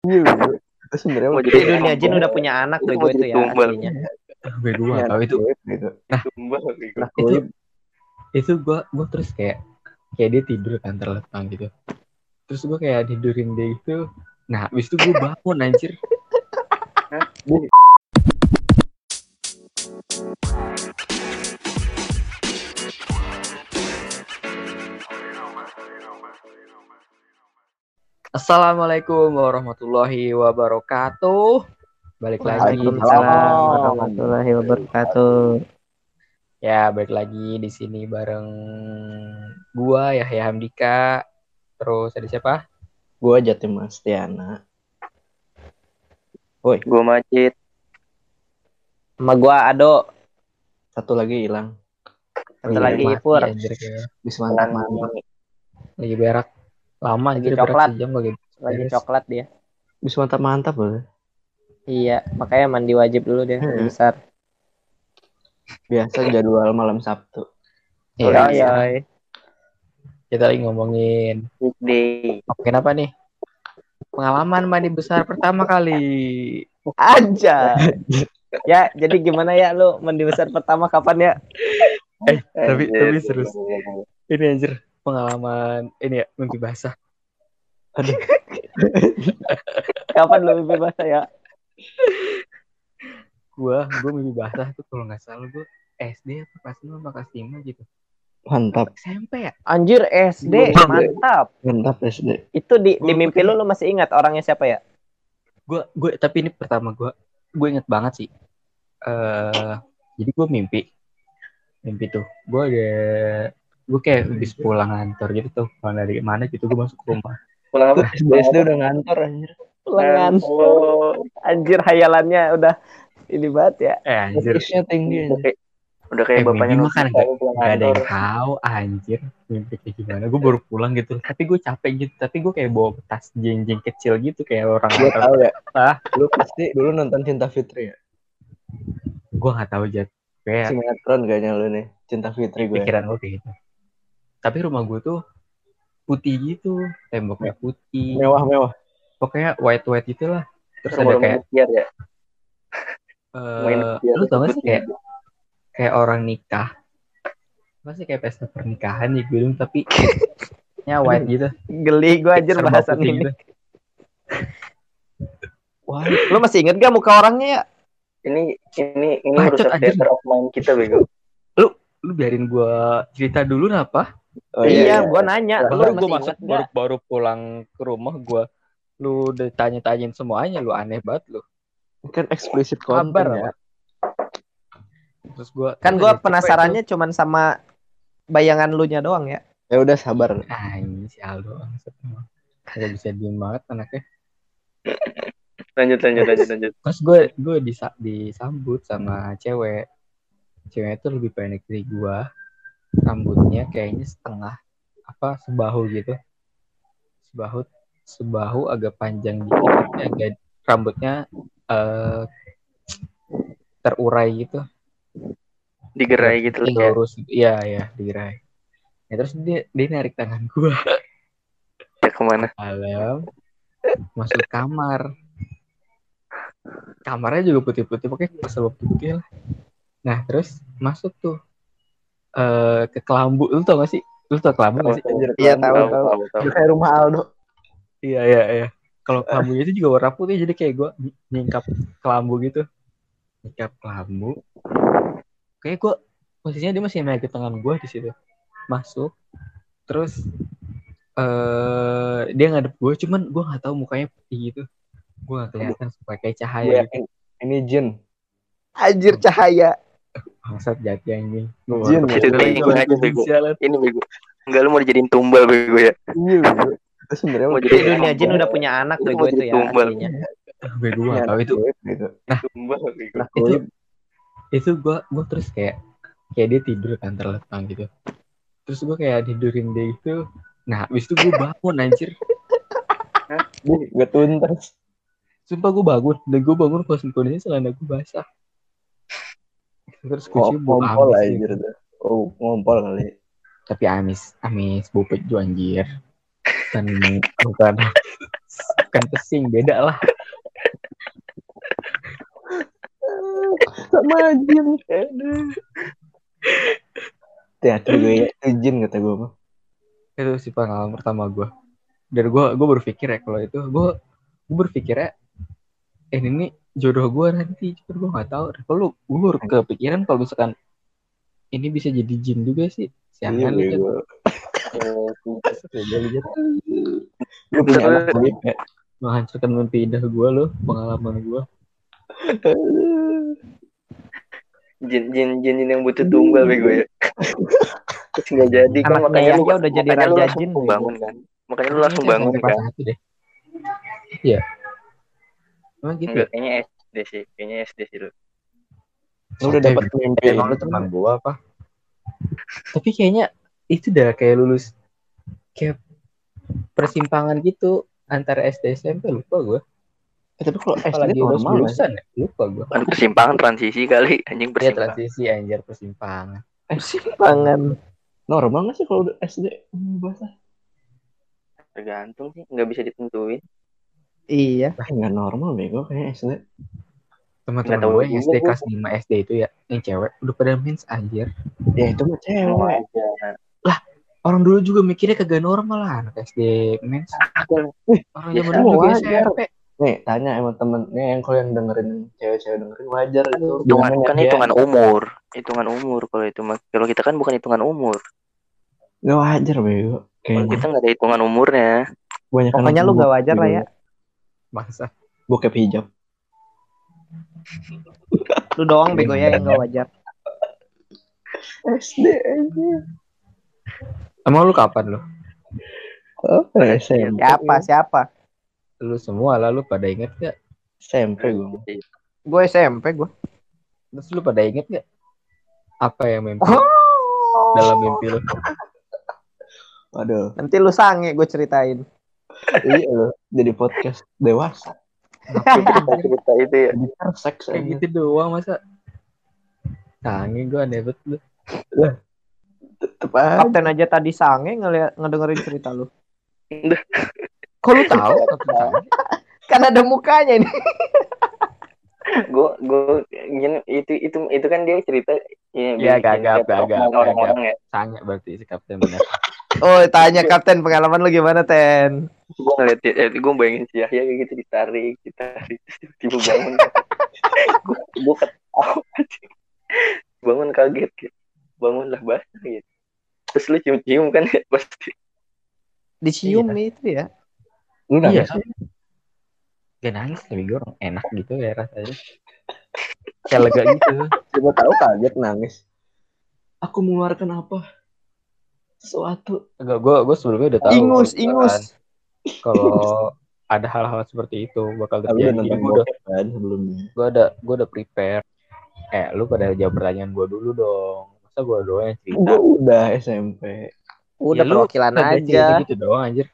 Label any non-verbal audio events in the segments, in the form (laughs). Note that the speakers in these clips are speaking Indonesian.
Iya, sebenarnya jadi dunia jin udah punya anak bego mau itu ya aslinya. gue gue Iya, tahu itu. bego. Nah, itu itu gue gue terus kayak kayak dia tidur kan terlentang gitu. Terus gue kayak tidurin dia itu nah habis itu gue bangun anjir Assalamualaikum warahmatullahi wabarakatuh balik lagi Waalaikumsalam warahmatullahi wabarakatuh. Ya, balik lagi di sini bareng gua Yahya Hamdika. Terus ada siapa? Gua Jatim Astiana. Woi, Gue macet. Sama gua Ado, satu lagi hilang. satu Iya, lagi Mati, Pur. anjir, kayak Bis mantap mantap. lagi berak. Lama Lagi anjir coklat. sejam lagi. Lagi beres. coklat dia. Bis mantap mantap loh. Iya, makanya mandi wajib dulu dia Hmm. besar. Biasa jadwal malam Sabtu. Iya, Iya, iya. kita lagi ngomongin Weekday. ngomongin apa nih? Pengalaman mandi besar pertama kali. Aja. (laughs) ya, jadi gimana ya lu mandi besar pertama kapan ya? Eh, tapi tapi serius. Ini anjir pengalaman ini ya mimpi basah. (laughs) Kapan lu mimpi basah ya? Gua gua mimpi basah tuh kalau nggak salah gua SD apa kelas 5 apa kelas 5 gitu. Mantap, SMP ya? Anjir SD, Gua- mantap. mantap SD. Itu di, di Gua- mimpi lu lu masih ingat orangnya siapa ya? gue gue tapi ini pertama gue gue inget banget sih eh jadi gue mimpi mimpi tuh gue ada gue kayak habis pulang kantor gitu tuh pulang dari mana gitu gue masuk rumah Pulang apa? (laughs) SD, SD udah ngantor anjir. Lengan. Oh, Anjir hayalannya udah ini banget ya. eh anjir Fokusnya tinggi udah anjir. kayak udah kayak Eh, bapaknya kan Nusantara pulang gak ada yang tahu anjir mimpi kayak gimana gue baru pulang gitu tapi gue capek gitu tapi gue kayak bawa tas jeng-jeng kecil gitu kayak orang Gue tahu ya. Ah. Lu pasti dulu nonton Cinta Fitri ya. gue nggak tahu jat kayak Sinetron kayaknya lu nih. Cinta Fitri gue. pikiran gue kayak gitu tapi rumah gue tuh putih gitu temboknya putih Mewah-mewah. pokoknya white white itulah terus ada Rumah-rumah kayak biar ya. eh, Main biar lu tau gak sih kayak kayak orang nikah masih kayak pesta pernikahan di gedung tapi nya (laughs) white gitu Geli gua anjir serba bahasan ini. gitu. Wah, Lu masih inget gak muka orangnya ya? Ini ini ini Bacot, rusak anjir. theater of mind kita bego. lu biarin gua cerita dulu napa oh, iya, iya. gua nanya. Lu baru gua masuk baru gak? baru pulang ke rumah gua lu udah tanya-tanyain semuanya lu aneh banget lu Kan eksplisit konten kabar ya. apa terus gua Kan gua penasarannya cuman sama bayangan lu nya doang ya. Ya udah sabar. ah ini si Aldo. Kagak bisa diem banget anaknya Lanjut lanjut lanjut lanjut. Terus gue gue disa disambut sama cewek. Cewek itu lebih pendek dari gue. Rambutnya kayaknya setengah apa sebahu gitu. Sebahu sebahu agak panjang tapi agak rambutnya eh terurai gitu. Digerai gitu loh ya. lurus. Iya, iya, digerai. Ya, terus dia dia narik tangan gue (laughs) Ya ke mana? dalam masuk kamar kamarnya juga putih-putih pakai serba putih lah nah terus masuk tuh eh ke kelambu. Lu tau gak sih? Lu tau kelambu gak sih? Anjir, Iya, kelambu. tahu, Tahu kayak rumah Aldo. iya iya iya. Kalau kelambunya itu juga warna putih jadi kayak gua ny- nyingkap kelambu gitu. Nyingkap kelambu. Kayak gua posisinya dia masih megang tangan gua di situ. Masuk. Terus eh dia ngadep gue cuman gua nggak tahu mukanya putih gitu. Gua nggak kelihatan supaya kayak Gue cahaya gitu. yakin ini jin. Anjir cahaya. Bangsat jati anjing Jin. Itu gua ngajak bego. Ini bego. Enggak lu mau dijadiin tumbal bego ya. Iya, bego. Itu sebenarnya Mau jadi Di dunia jin udah punya anak Itu bego itu ya tumbal. gue gue Iya, gak tahu itu goib gitu. Tumbal bego. Nah, itu itu gue gue terus kayak kayak dia tidur kan terlentang gitu terus gue kayak tidurin dia itu nah habis itu gue bangun anjir gak tuntas. sumpah gue bangun dan gue bangun pas kondisinya celana gue basah terus Oh, kucing bau ngompol anjir gitu. Oh, ngompol kali. tapi amis amis bau peju anjir kan bukan bukan pesing beda lah Sama jin. Teater gue ya, itu jin kata gue mah. itu sih pengalaman pertama gue dan gue gue berpikir ya kalau itu gue gue berpikir ya eh ini nih jodoh gue nanti cuma gue nggak tahu kalau lu gue baru kepikiran kalau misalkan ini bisa jadi jin juga sih Iya, siangan nih bego. Jat. Gue punya anak gue ya. menghancurkan mimpi indah gue loh pengalaman gue Jin jin jin jin yang butuh tumbal bego ya. Terus (laughs) nggak jadi kan makanya lu udah jadi makanya lu raja langsung jin, bangun kan. Makanya lu langsung bangun kan. iya emang gitu Enggak kayaknya SD sih, kayaknya SD sih lu. Lu udah dapat mimpi. emang lu teman gue apa tapi kayaknya itu udah kayak lulus kayak persimpangan gitu antara SD SMP lupa gue Eh, tapi kalau SD apalagi udah normal ya. lulusan ya lupa gue Kan persimpangan transisi kali, anjing Iya persimpangan. transisi anjir persimpangan Simpangan. Normal nggak sih kalau udah SD bahasa? Tergantung sih, nggak bisa ditentuin. Iya. Ah, nggak normal bego kayak SD. teman-teman gue yang SD kelas 5 SD itu ya yang cewek udah pada mens anjir Ya itu mah cewek. aja. orang dulu juga mikirnya kagak normal lah anak SD mens orang zaman dulu juga. SMP Nih tanya emang temennya yang kalau yang dengerin cewek-cewek dengerin wajar itu. Hitungan kan hitungan umur, hitungan umur kalau itu mah. Kalau kita kan bukan hitungan umur. nggak wajar bego. Kalau kita nggak ada hitungan umurnya. banyak Pokoknya lu gak wajar lah ya. Bangsa Bokep hijab. (laughs) Lu doang bego ya yang gak wajar. SD aja. emang lu kapan lu Oh, SMP. Siapa? Siapa? lu semua lah lu pada inget gak SMP gue. Gue SMP gue. terus lu pada inget gak apa yang mimpi Oh. dalam mimpi lu Waduh, Nanti lu sange gue ceritain. Iya loh. Jadi podcast dewasa. Cerita itu ya. Jadi seks kayak aja. gitu doang masa Tangi gue aneh banget lu Tetep aja. Kapten aja tadi sange ngeliat ngedengerin cerita lu. kok lu tahu Sange? Kan ada mukanya ini. gue gue itu itu itu kan dia cerita ya, Iya, gagap, gagap, orang-orang ya Sange berarti si Kapten bener Oh, tanya Kapten pengalaman lu gimana, Ten? Gue ngeliat eh, gue bayangin si Yahya kayak gitu ditarik ditarik terus tiba bangun (laughs) gue gue ketawa bangun kaget gitu bangun lah basah gitu terus lu cium-cium kan (laughs) ya pasti Dicium Iya. itu ya. Lu iya nangis. gak nangis tapi gue orang enak gitu ya rasanya (laughs) kayak lega gitu Coba tahu kaget nangis. Aku mengeluarkan apa? Sesuatu. Enggak, gue gue sebelumnya udah tahu Ingus, kalau ingus. misalkan- kalau ada hal-hal seperti itu bakal terjadi nonton gue udah kan gue udah gue udah prepare eh lu pada jawab pertanyaan gue dulu dong masa gue doang yang cerita Gue udah SMP. Udah Ya, lu perwakilan Udah aja. gitu doang anjir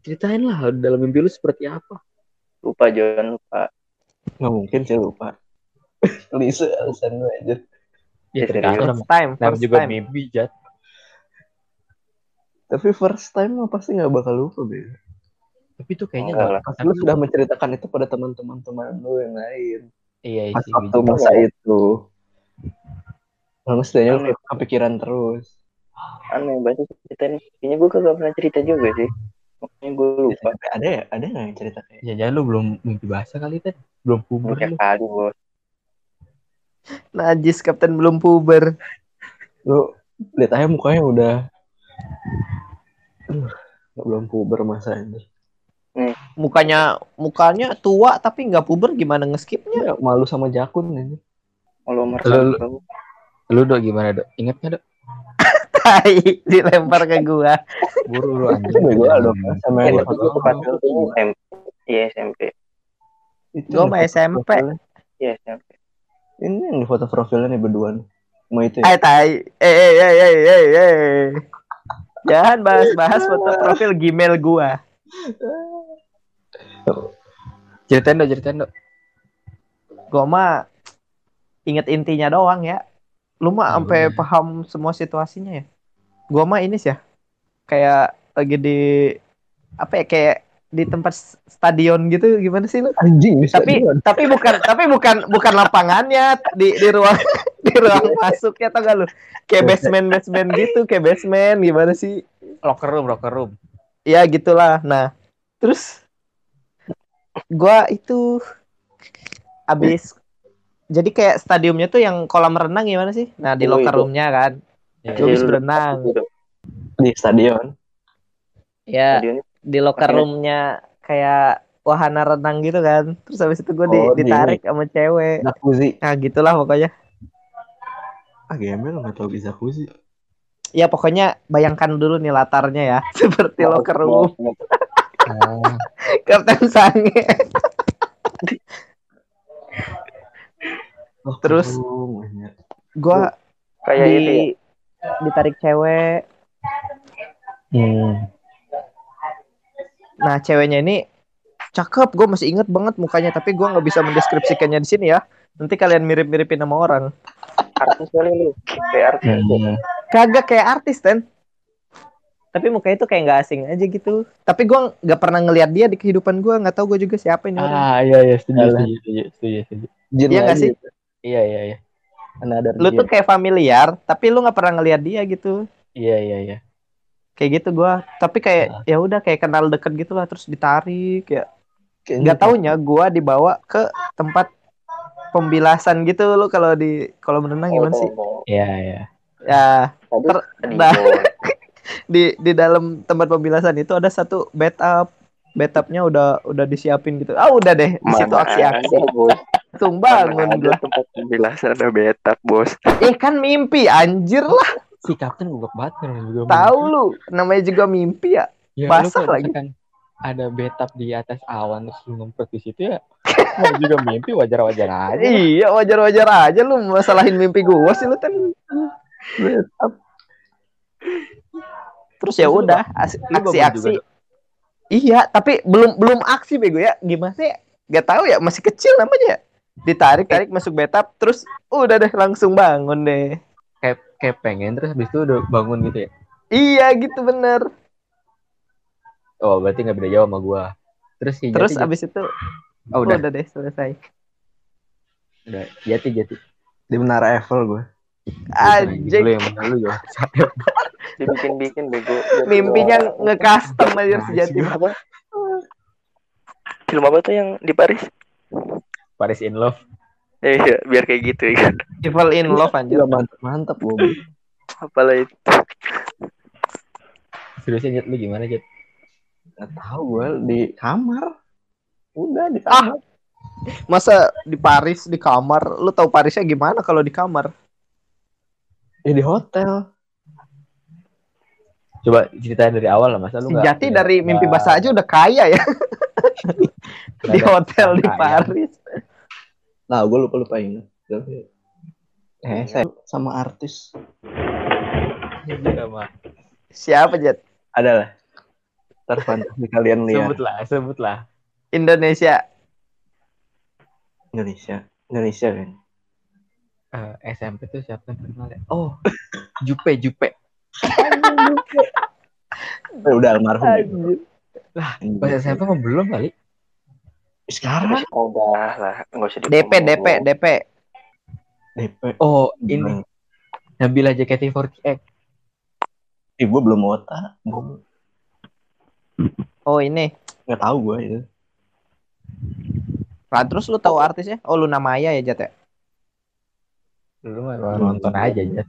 ceritain lah dalam mimpi lu seperti apa lupa John lupa Nggak mungkin sih lupa. (laughs) Klise alasan gue aja. ya nama, First time, first juga time. mimpi jat Tapi first time mah pasti nggak bakal lupa, Bel. Tapi itu kayaknya Enggak nggak lah. Pasti lu sudah menceritakan itu pada teman-teman teman lu yang lain. iya Pas sih waktu masa itu. Lalu setidaknya lu kepikiran terus. aneh banget cerita nih kayaknya gue kagak pernah cerita juga sih makanya gue lupa SMP ada ya? Ada nggak yang cerita ya jangan lu belum mimpi basah kali kan belum puber banyak lu kali bos Najis Kapten belum puber. lu lihat aja mukanya udah Aduh, belum puber masa ini. Mukanya mukanya tua tapi nggak puber gimana ngeskipnya? Ya, malu sama jakun ini. kalau Lu- merasa lu dok gimana dok inget nggak dok Tai dilempar ke gua. buru lu anjing Itu gue dong sama yang tepatnya SMP iya SMP itu Gua yang mah di foto SMP. iya SMP Ini yang di foto profilnya nih berdua nih. Mau itu ya? Eh tai. Eh eh eh eh eh eh. Jangan bahas-bahas foto profil Gmail gua. (laughs) ceritain dok ceritain dok Gua mah inget intinya doang ya. Lu mah Hmm. sampai paham semua situasinya ya. Gua mah ini sih ya. Kayak lagi di apa ya kayak di tempat stadion gitu gimana sih lu? Anjing bisa Tapi tapi bukan tapi bukan bukan lapangannya di di ruang (laughs) di ruang masuknya tau gak lu? Kayak basement basement gitu, kayak basement gimana sih? Locker room, locker room. Ya gitulah. Nah, terus gua itu abis jadi kayak stadiumnya tuh yang kolam renang gimana sih? Nah, di Oh, locker roomnya kan. Ya, Gua habis Iya, berenang. di stadion. Ya, Stadionnya di locker roomnya kayak wahana renang gitu kan. Terus habis itu gue Oh, di ditarik sama cewek. Jacuzzi. Nah, gitulah pokoknya. Ah, gembel nggak tahu bisa jacuzzi. Ya pokoknya bayangkan dulu nih latarnya ya. (laughs) Seperti Oh, locker room Ah, Kapten Sange. Oh, Terus? oh. Gua kayak di itu ya. ditarik cewek. hmm. Nah, ceweknya ini cakep. Gue masih inget banget mukanya, tapi gua nggak bisa mendeskripsikannya di sini ya. Nanti kalian mirip-miripin sama orang. Artis kali lu. Kayak artis. Hmm. Kagak kayak artis, Ten. Tapi mukanya tuh kayak nggak asing aja gitu. Tapi gua nggak pernah ngeliat dia di kehidupan gua. Nggak tahu gue juga siapa ini orang. Ah, iya iya setuju, Alah. setuju, setuju, setuju, setuju. Jin Iya nggak sih? Iya iya iya. Another Lu jin. tuh kayak familiar, tapi lu nggak pernah ngeliat dia gitu. Iya iya iya. Kayak gitu gua. Tapi kayak Ah. ya udah kayak kenal deket gitu lah. Terus ditarik ya. Nggak taunya gua dibawa ke tempat pembilasan gitu lo kalau di kolam renang gimana sih Oh, Iya iya. ya Tadi Ter- tadi (laughs) nah. Di di dalam tempat pembilasan itu ada satu bathtub bathtubnya udah udah disiapin gitu ah udah deh di situ aksi-aksi langsung bangun ada gua tempat pembilasan ada betap, bos. eh kan mimpi anjir lah Si kapten goblok banget kan juga. tahu lu namanya juga mimpi ya Ya, basah lagi. misalkan ada betap di atas awan terus lu ngumpet di situ ya. Mau juga mimpi wajar-wajar aja. iya wajar-wajar aja lu masalahin mimpi gua sih lu kan terus ya udah aksi-aksi iya tapi belum belum aksi bego ya gimana sih Gak tahu ya masih kecil namanya ditarik tarik masuk betap terus udah deh langsung bangun deh Kayak kayak pengen terus habis itu udah bangun gitu ya. iya gitu bener Oh, berarti nggak beda jauh sama gua. Terus si terus Jati, abis itu oh, udah, udah deh selesai udah. Jati Jati. di menara Eiffel gue. Anjing ya? (laughs) Dibikin-bikin bego. mimpinya nge-custom aja si Jati Film apa? Film apa tuh yang di Paris? Paris in Love. Eh, iya, biar kayak gitu ya. Evil in love anjir Gila mantep mantep gue. Apalah itu. Seriusnya Jat, lu gimana Jat? Nggak tahu gue di kamar. Udah di Ah. kamar. masa di Paris di kamar lu tahu Parisnya gimana kalau di kamar Ya di hotel. Coba ceritain dari awal lah masa lu si nggak- Jati nggak- dari mimpi basah aja udah kaya ya (laughs) di hotel di kaya. Paris Nah, gue lupa lupa. Tapi eh saya sama artis siapa Jat adalah. Ntar fantasi kalian lihat Sebutlah, sebutlah. Indonesia Indonesia. Indonesia kan. Eh, SMP tuh siapa yang terkenal ya? Oh, Jupe, Jupe. Eh, udah almarhum. ya. Anjir. Pas SMP mah belum kali. Sekarang Oh, udah lah, nggak usah DP DP DP DP. Oh, ini Nabila JKT48. Eh, gue belum otak. Oh ini nggak tahu gue itu. lah terus lu tahu artisnya oh Luna Maya ya Jat ya Dulu mah nonton aja Jat.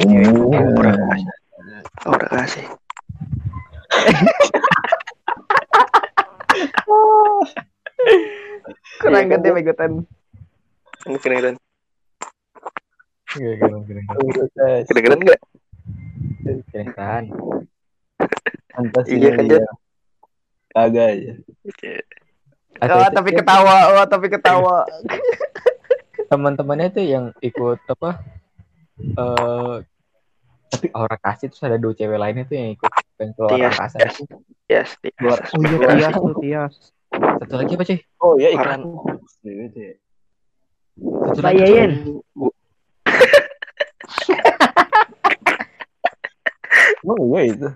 Udah kasih. Oh, udah kasih. kurang (laughs) Iya, gede kedengeran. Iya, keren, keren, Kedengeran nggak? keren kan. Fantasi Iya kan? Kagak aja. Atau oh tapi ketawa oh tapi ketawa (laughs) teman-temannya tuh yang ikut apa? Eh tapi aura kasih terus ada dua cewek lainnya tuh yang ikut pengen keluar Tias, angkasa. Tias, Tias, Tias. Keluar. oh iya Tias tuh Tias Satu lagi apa sih? Oh iya iklan. Gitu ya. Satu lagi. Yeyen. (laughs) Oh iya itu.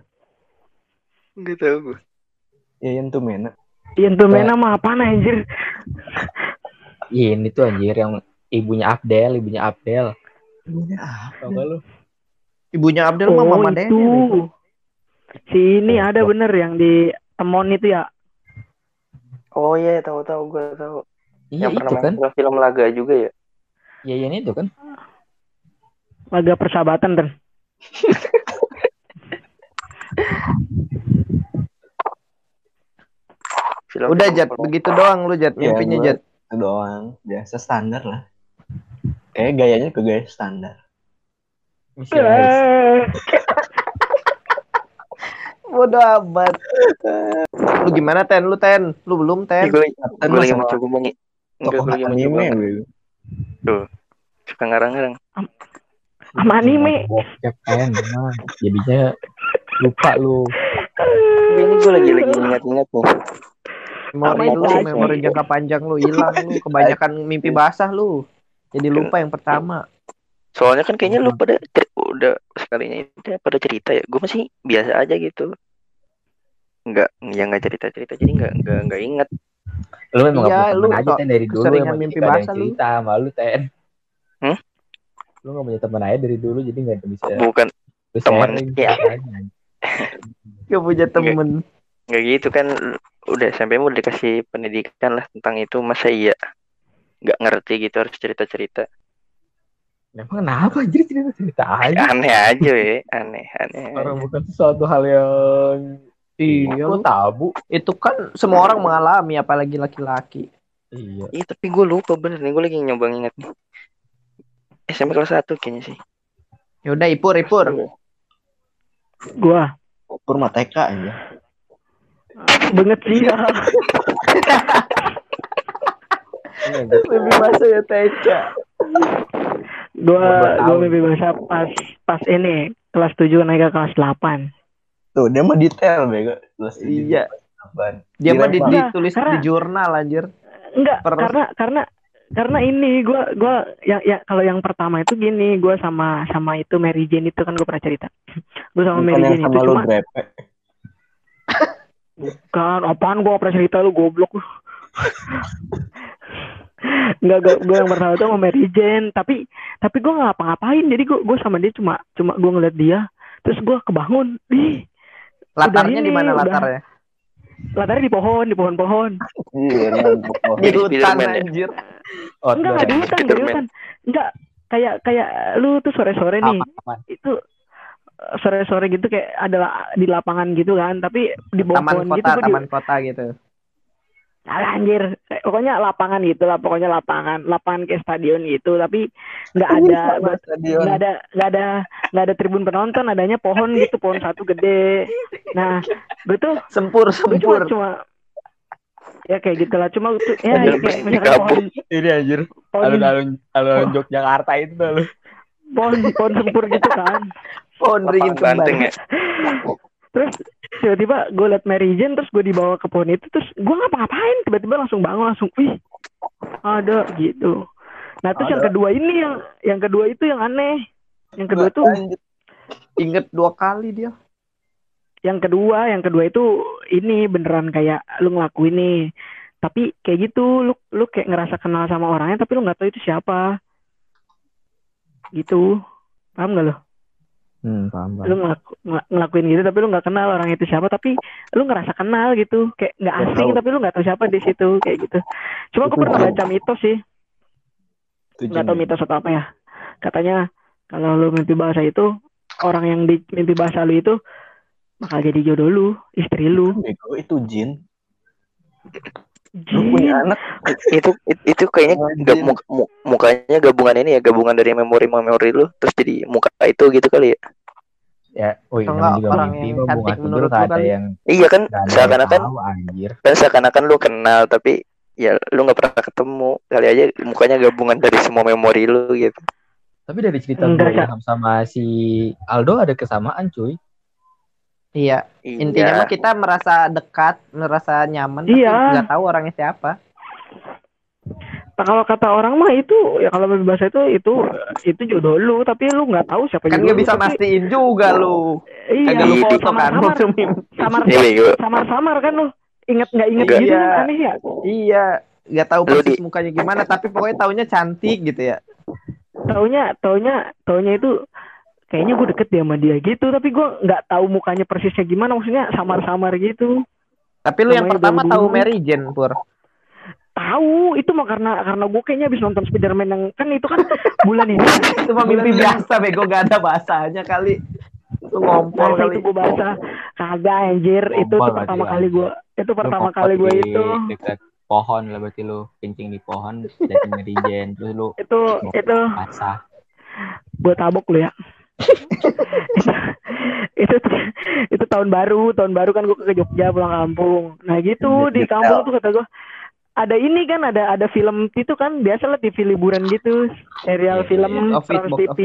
Nggak tahu gue. Yayan tuh mena. Gentleman mah apaan anjir? Ini tuh anjir yang ibunya Abdel, ibunya Abdel. Tau gak lu? Ibunya Abdel Oh mama itu. Si ini Oh, ada gua- bener yang di Temon itu ya. Oh iya, tahu-tahu gue tahu. Iya Yang pernah kan. film, film laga juga ya. Iya iya itu kan. Laga persahabatan kan. Film Udah Jat, begitu doang lu Jat, Iya, mimpinya gua- Jat. Doang. Biasa standar lah. Kayak gayanya ke gaya standar. (laughs) Bodoh amat. Lu gimana Ten? Lu Ten? Lu belum Ten? Gue lagi mencoba mengi. Enggak, tokoh gue lagi mencoba. anime bego. Suka ngarang-ngarang. sama anime. Bokep kan. Nah, jadinya lupa lu. Ini gue lagi lagi ingat-ingat nih. Memori lu, memori jangka panjang lu hilang lu. Kebanyakan mimpi basah lu. Jadi lupa yang pertama. Soalnya kan kayaknya lu pada cer- udah sekalinya itu ya, pada cerita ya. Gue masih biasa aja gitu. Enggak, ya enggak cerita-cerita jadi enggak enggak enggak ingat. Lu memang Iya, lu aja kok Ten dari dulu emang mimpi yang basah lu. cerita sama lu Ten. Hmm? Lu gak punya temen aja dari dulu jadi gak bisa Bukan sharing ya. ceritanya. Gak punya temen. enggak gitu kan udah sampai mau dikasih pendidikan lah tentang itu masa iya nggak ngerti gitu harus cerita-cerita. Emang kenapa anjir cerita-cerita aja? Aneh aja ya, aneh, aneh. Orang bukan sesuatu hal yang Iya lu tabu. Itu kan semua orang mengalami apalagi laki-laki. Iya. Iya tapi gue lupa bener nih gue lagi nyoba nginget nih. SMP kelas 1 kayaknya sih. Ya udah ipur ipur. Gua Purma TK aja. banget sih ya. (laughs) Mimpi basah ya TK. Gua gua mimpi basah pas pas ini kelas 7 naik ke kelas 8. Tuh, dia mah detail bego. Kelas tujuh. Iya. Dia mah ditulis Karena- di jurnal anjir. Enggak, Per- karena karena karena ini gua gua yang ya kalau yang pertama itu gini, gua sama sama itu Mary Jane itu kan gua pernah cerita. (laughs) Gua sama Bukan Mary Jane sama itu cuma grepe. kan apaan gua gak pernah cerita lu goblok lu. (laughs) Enggak, gua, gua yang pertama itu sama Mary Jane, tapi tapi gua nggak ngapa-ngapain. Jadi gua gua sama dia cuma cuma gua ngeliat dia, terus gua kebangun. Ih, Latarnya ini, di mana udah. latarnya? latarnya di pohon, di pohon-pohon. Iya, Di (laughs) hutan ya? anjir. Oh, Enggak, enggak di hutan, enggak di hutan. Enggak, kayak kayak lu tuh sore-sore nih. Apa? Itu eh, sore-sore gitu kayak ada di lapangan gitu kan, tapi di bawah Taman pohon kota, gitu gua di- taman kota gitu. Alah, anjir. Pokoknya lapangan gitu lah, pokoknya lapangan, lapangan kayak stadion gitu, tapi nggak ada nggak ada nggak ada nggak ada tribun penonton, adanya pohon gitu, pohon satu gede. Nah, gue tuh Sempur, gue cuma sempur. cuma ya kayak gitulah, cuma tuh ya Stadion kayak misalkan pohon Ini anjir. pohon Alun-alun alun Yogyakarta itu lu. pohon pohon sempur gitu kan. Pohon Lapangan banteng ya. terus tiba-tiba gue liat Mary Jane terus gue dibawa ke pohon itu terus gue ngapa-ngapain tiba-tiba langsung bangun langsung wih ada gitu. Nah terus yang Ada. kedua ini yang yang kedua itu yang aneh. Yang kedua tuh Lanjut. Ingat dua kali dia. yang kedua yang kedua itu ini beneran kayak lu ngelakuin nih. Tapi kayak gitu lu lu kayak ngerasa kenal sama orangnya tapi lu nggak tahu itu siapa. Gitu. Paham gak lu Hmm, paham, lu ngelaku- ngel- ngelakuin gitu tapi lu nggak kenal orang itu siapa tapi lu ngerasa kenal gitu. Kayak nggak asing tahu. tapi lu nggak tahu siapa di situ kayak gitu. Cuma Itu pernah baca mitos sih. Nggak tahu mitos atau apa ya. Katanya kalau lu mimpi bahasa itu orang yang di mimpi bahasa lu itu bakal jadi jodoh lu istri lu. Itu jin. Lu punya anak. Itu it- itu kayaknya Anjing. gak, mu- mu- mukanya gabungan ini ya gabungan dari memori memori lu terus jadi muka itu gitu kali ya? Ya, oh namanya juga orang mimpi yang cantik menurut lu ada yang iya kan seakan-akan kan seakan-akan lu kenal tapi ya lu nggak pernah ketemu. Kali aja mukanya gabungan dari semua memori lu gitu. Tapi dari cerita Enggak, gue sama si Aldo ada kesamaan cuy. Iya, intinya mah kita merasa dekat, merasa nyaman, tapi Iya. nggak tahu orangnya siapa. Nah, kalau kata orang mah itu ya kalau mimpi bahasa itu itu itu jodoh lu tapi lu nggak tahu siapa Kan jodoh nggak lu, bisa tapi- mastiin juga lu. iya Kagak lu Iya, foto kan samar Iya, bego. samar-samar kan lu inget nggak inget Enggak. gitu Iya. kan aneh ya Iya, nggak tahu Lu persis di- mukanya gimana, tapi pokoknya taunya cantik gitu ya. taunya taunya taunya itu kayaknya gue deket deh sama dia gitu tapi gue nggak tahu mukanya persisnya gimana maksudnya samar-samar gitu. Tapi lu yang Namanya pertama dulu. tahu Mary Jane, Pur. tahu itu mah karena karena gue kayaknya habis nonton Spiderman yang kan itu kan (laughs) bulan ini. Itu mah mimpi biasa, bego gak ada bahasanya kali. Lu ngompol Masa kali. itu gue bahasa. Kagak anjir. Itu tuh Ngompol pertama kali gue itu pertama kali gue itu. dekat pohon lah berarti lu kencing di pohon jadi ngerijen terus lu itu itu. basah. Gue tabok lu ya itu itu tahun baru tahun baru kan gue ke Jogja pulang kampung. Nah gitu di Detail. kampung tuh kata gue ada ini kan ada ada film itu kan biasa lah TV liburan gitu serial Iya, film iya. It, Trans box TV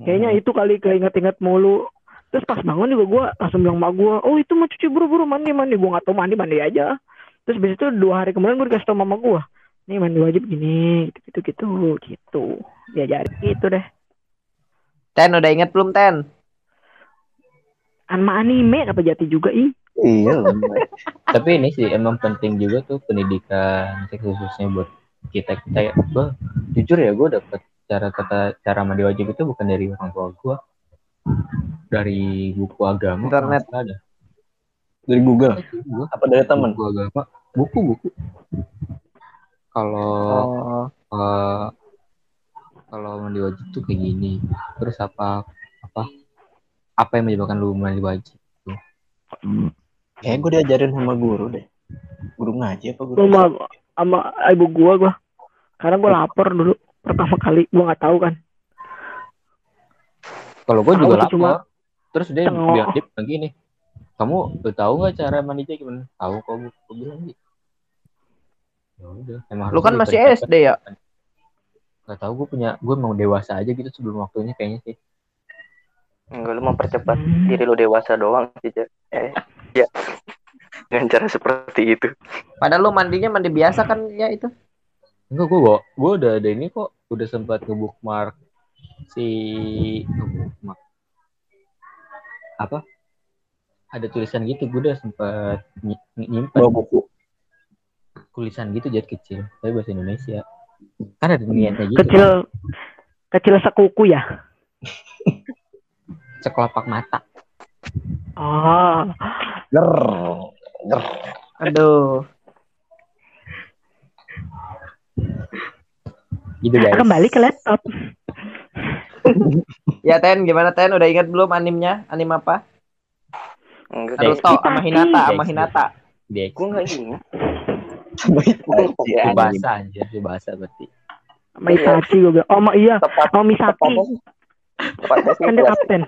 kayaknya itu kali keinget-inget mulu. Terus pas bangun juga gue langsung bilang sama gue oh itu mah cuci buru-buru mandi mandi gue nggak tahu mandi mandi aja. Terus habis itu dua hari kemudian gue dikasih tau mama gue nih mandi wajib gini gitu gitu gitu gitu. Ya jadi gitu deh Ten udah inget belum Ten? Anma anime kata jati juga ih Iya (laughs) tapi ini sih emang penting juga tuh pendidikan seks khususnya buat kita kita ya gue jujur ya gue dapet cara kata cara mandi wajib itu bukan dari orang tua gue dari buku agama Internet. ada Dari Google. Gua Apa dari teman? buku agama buku buku kalau Oh, eh, kalau mandi wajib tuh kayak gini terus apa apa apa yang menyebabkan lu mandi wajib Kayak gue diajarin sama guru deh. Guru ngaji apa guru? sama sama ibu gua gua karena gua lapar dulu pertama kali gua nggak tahu kan kalau gue Tahu juga lapor cuma terus dia cengok. bilang dia bilang gini kamu udah tahu nggak cara mandinya gimana tahu kok Bu." gue bilang gitu ya udah emang lu kan masih. SD ya? Nggak tahu gue punya gue mau dewasa aja gitu sebelum waktunya kayaknya sih Enggak lu mempercepat Hmm. diri lu dewasa doang sih. Eh, ya. (laughs) Dengan cara seperti itu. Padahal lu mandinya mandi biasa kan ya itu. enggak gue bawa gue udah ada ini kok udah sempat nge-bookmark si nge-bookmark apa ada tulisan gitu gue udah sempat ny- nyimpan Bawa buku. tulisan gitu jad kecil tapi bahasa Indonesia kan ada niatnya gitu kecil kecil sekuku ya (laughs) sekelapak mata oh Ger. Ger. Aduh. gitu guys kembali ke laptop (laughs) Ya Ten, gimana Ten? Udah inget belum animnya? Anim apa? Enggak. Naruto sama Hinata sama. Hinata. dia Gue enggak ingat. Sama Gua aja. lupa. itu bahasa anjir bahasa berarti sama Itachi gue bilang oh ma- iya sama Misaki kan dia kapten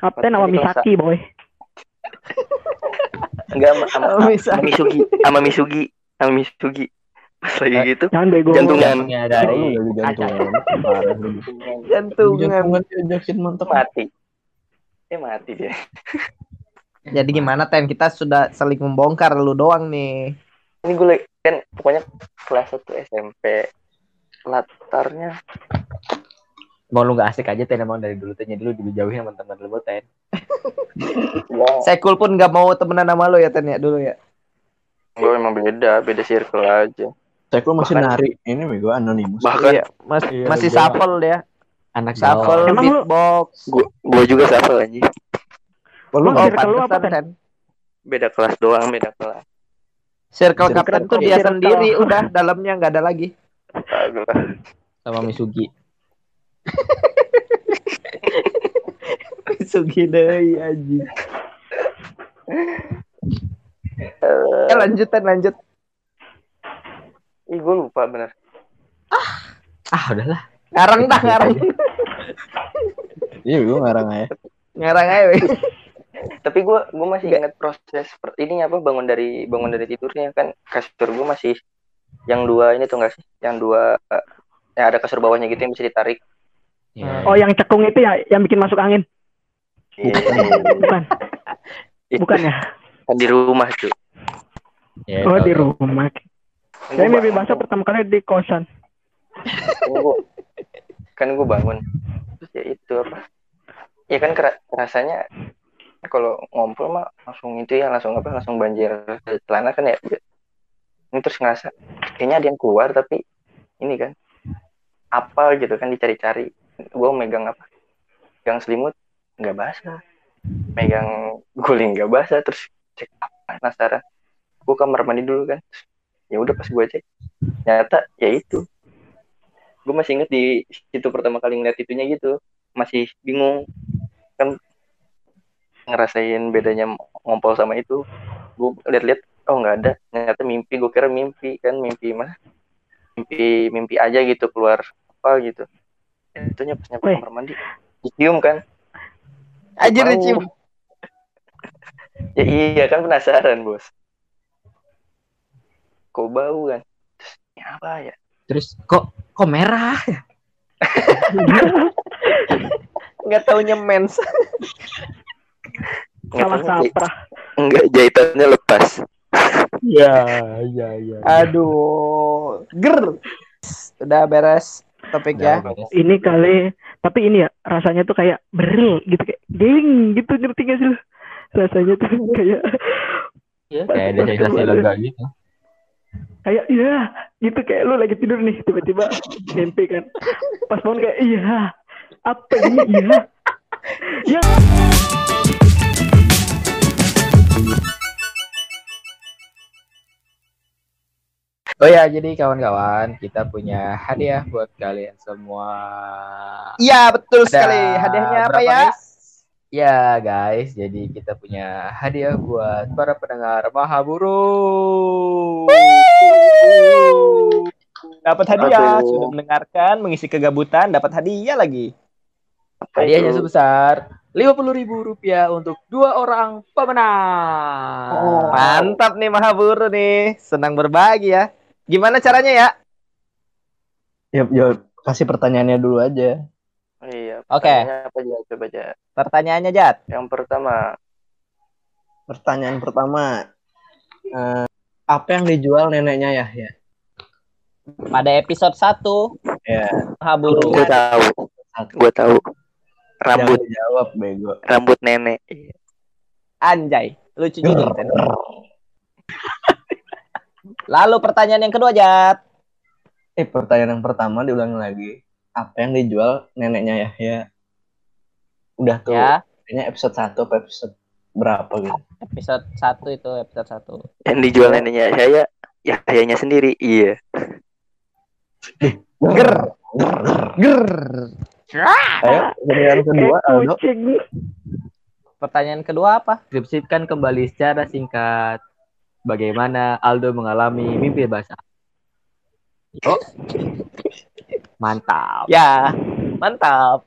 kapten sama Misaki boy enggak sama, sama, bisa. sama Misugi, sama Misugi, sama Misugi. Pas lagi gitu, jangan bego Jantungan. dari jantungan. Jantungan. Jantungan mantep. mati. Eh mati dia. Jadi gimana Ten? Kita sudah saling membongkar lu doang nih. Ini gue kan pokoknya kelas 1 SMP. Latarnya mau lu gak asik aja ten emang dari dulu tanya dulu dijauhin sama teman lu ten ya (laughs) Sekul pun gak mau temenan sama lu ya Ten ya dulu ya. gue emang beda, beda circle aja. Saya kok masih Bahkan- nari. Ini bego anonimus. Bahkan Iya, mas, Iya, masih gua- shuffle dia. anak gaul Emang lu- beatbox. gue gue juga shuffle aja. Oh, lu Oh, circle lu apa? Ten. Beda kelas doang, beda kelas. Circle Circle kapten tuh dia sendiri, udah dalamnya nggak ada lagi. Sama Misugi Sugi (laughs) deh anjing. Eh, Eh lanjut Ten, lanjut. ih, gue lupa bener. ah udahlah Ngarang dah, ngarang. Iya, gue ngarang aja. Ngarang aja. Tapi gue gue masih ingat proses per- ini apa bangun dari bangun dari tidurnya kan. Kasur gue masih yang dua ini tuh enggak sih? Yang dua eh, yang ada kasur bawahnya gitu yang bisa ditarik. ya, oh yang cekung itu ya yang bikin masuk angin? Iya. bukan. Itu bukan ya? Kan di rumah tuh. ya, oh di rumah. Kan saya mimpi basah pertama kali di kosan. Kan gue kan bangun. Ya itu apa? Ya kan kera- rasanya kalau ngumpul mah langsung itu ya langsung apa langsung banjir celana kan ya. Ini terus ngerasa kayaknya ada yang keluar tapi ini kan apa gitu kan dicari-cari. Gue megang apa? Megang selimut nggak basah. Megang guling nggak basah terus cek apa? Penasaran. Gue kamar mandi dulu kan ya udah pas gue cek nyata ya itu. Gue masih inget di situ pertama kali ngeliat itunya gitu masih bingung. Kan ngerasain bedanya ngompol sama itu gue lihat-lihat oh nggak ada ternyata mimpi gue kira mimpi kan mimpi mah mimpi mimpi aja gitu keluar apa gitu itunya pas nyampe kamar mandi dicium kan Anjir Bau. dicium. (laughs) ya iya kan penasaran bos kok bau kan terus ini apa ya Terus kok kok merah? (laughs) (laughs) Nggak taunya mens. Nih, kaprah. enggak jahitannya lepas Iya, iya, iya. Aduh. Ger. Udah beres topik ya. Ini kali, tapi ini ya rasanya tuh kayak beril gitu kayak ding gitu ngerti gak sih lu? Rasanya tuh (laughs) kayak Iya, kayak ada sensasi lega gitu. kayak iya gitu kayak lu lagi tidur nih tiba-tiba mimpi kan pas bangun kayak iya apa ini iya ya Oh ya, jadi kawan-kawan, kita punya hadiah buat kalian semua. Iya, betul Ada sekali. Hadiahnya apa ya? guys? Ya guys, jadi kita punya hadiah buat para pendengar Mahaburu. Dapat hadiah, Aduh. sudah mendengarkan, mengisi kegabutan, dapat hadiah lagi. Hadiahnya sebesar lima puluh ribu rupiah untuk dua orang pemenang. Oh. Mantap nih Mahaburu nih, senang berbagi ya. Gimana caranya ya? Ya, ya kasih pertanyaannya dulu aja. Oh, iya Oke. apa aja coba aja Pertanyaannya Jat. yang pertama Pertanyaan pertama, eh, apa yang dijual neneknya Yahya? Pada episode 1 Ya, Mahaburu. gue tahu gue tahu rambut jangan jawab bego. rambut nenek Anjay, lucu juga. Lalu pertanyaan yang kedua Jat. Eh, pertanyaan yang pertama diulangi lagi. Apa yang dijual neneknya Yahya? Udah tuh, Ya, kayaknya episode 1 apa episode berapa gitu. episode 1 itu episode 1. yang dijual neneknya saya ya kayaknya sendiri iya Ger. Ger. Ayo, pertanyaan kedua, kayak Aldo. Pertanyaan kedua apa? Deskripsikan kembali secara singkat bagaimana Aldo mengalami mimpi basah. Oh. Mantap. Ya, mantap.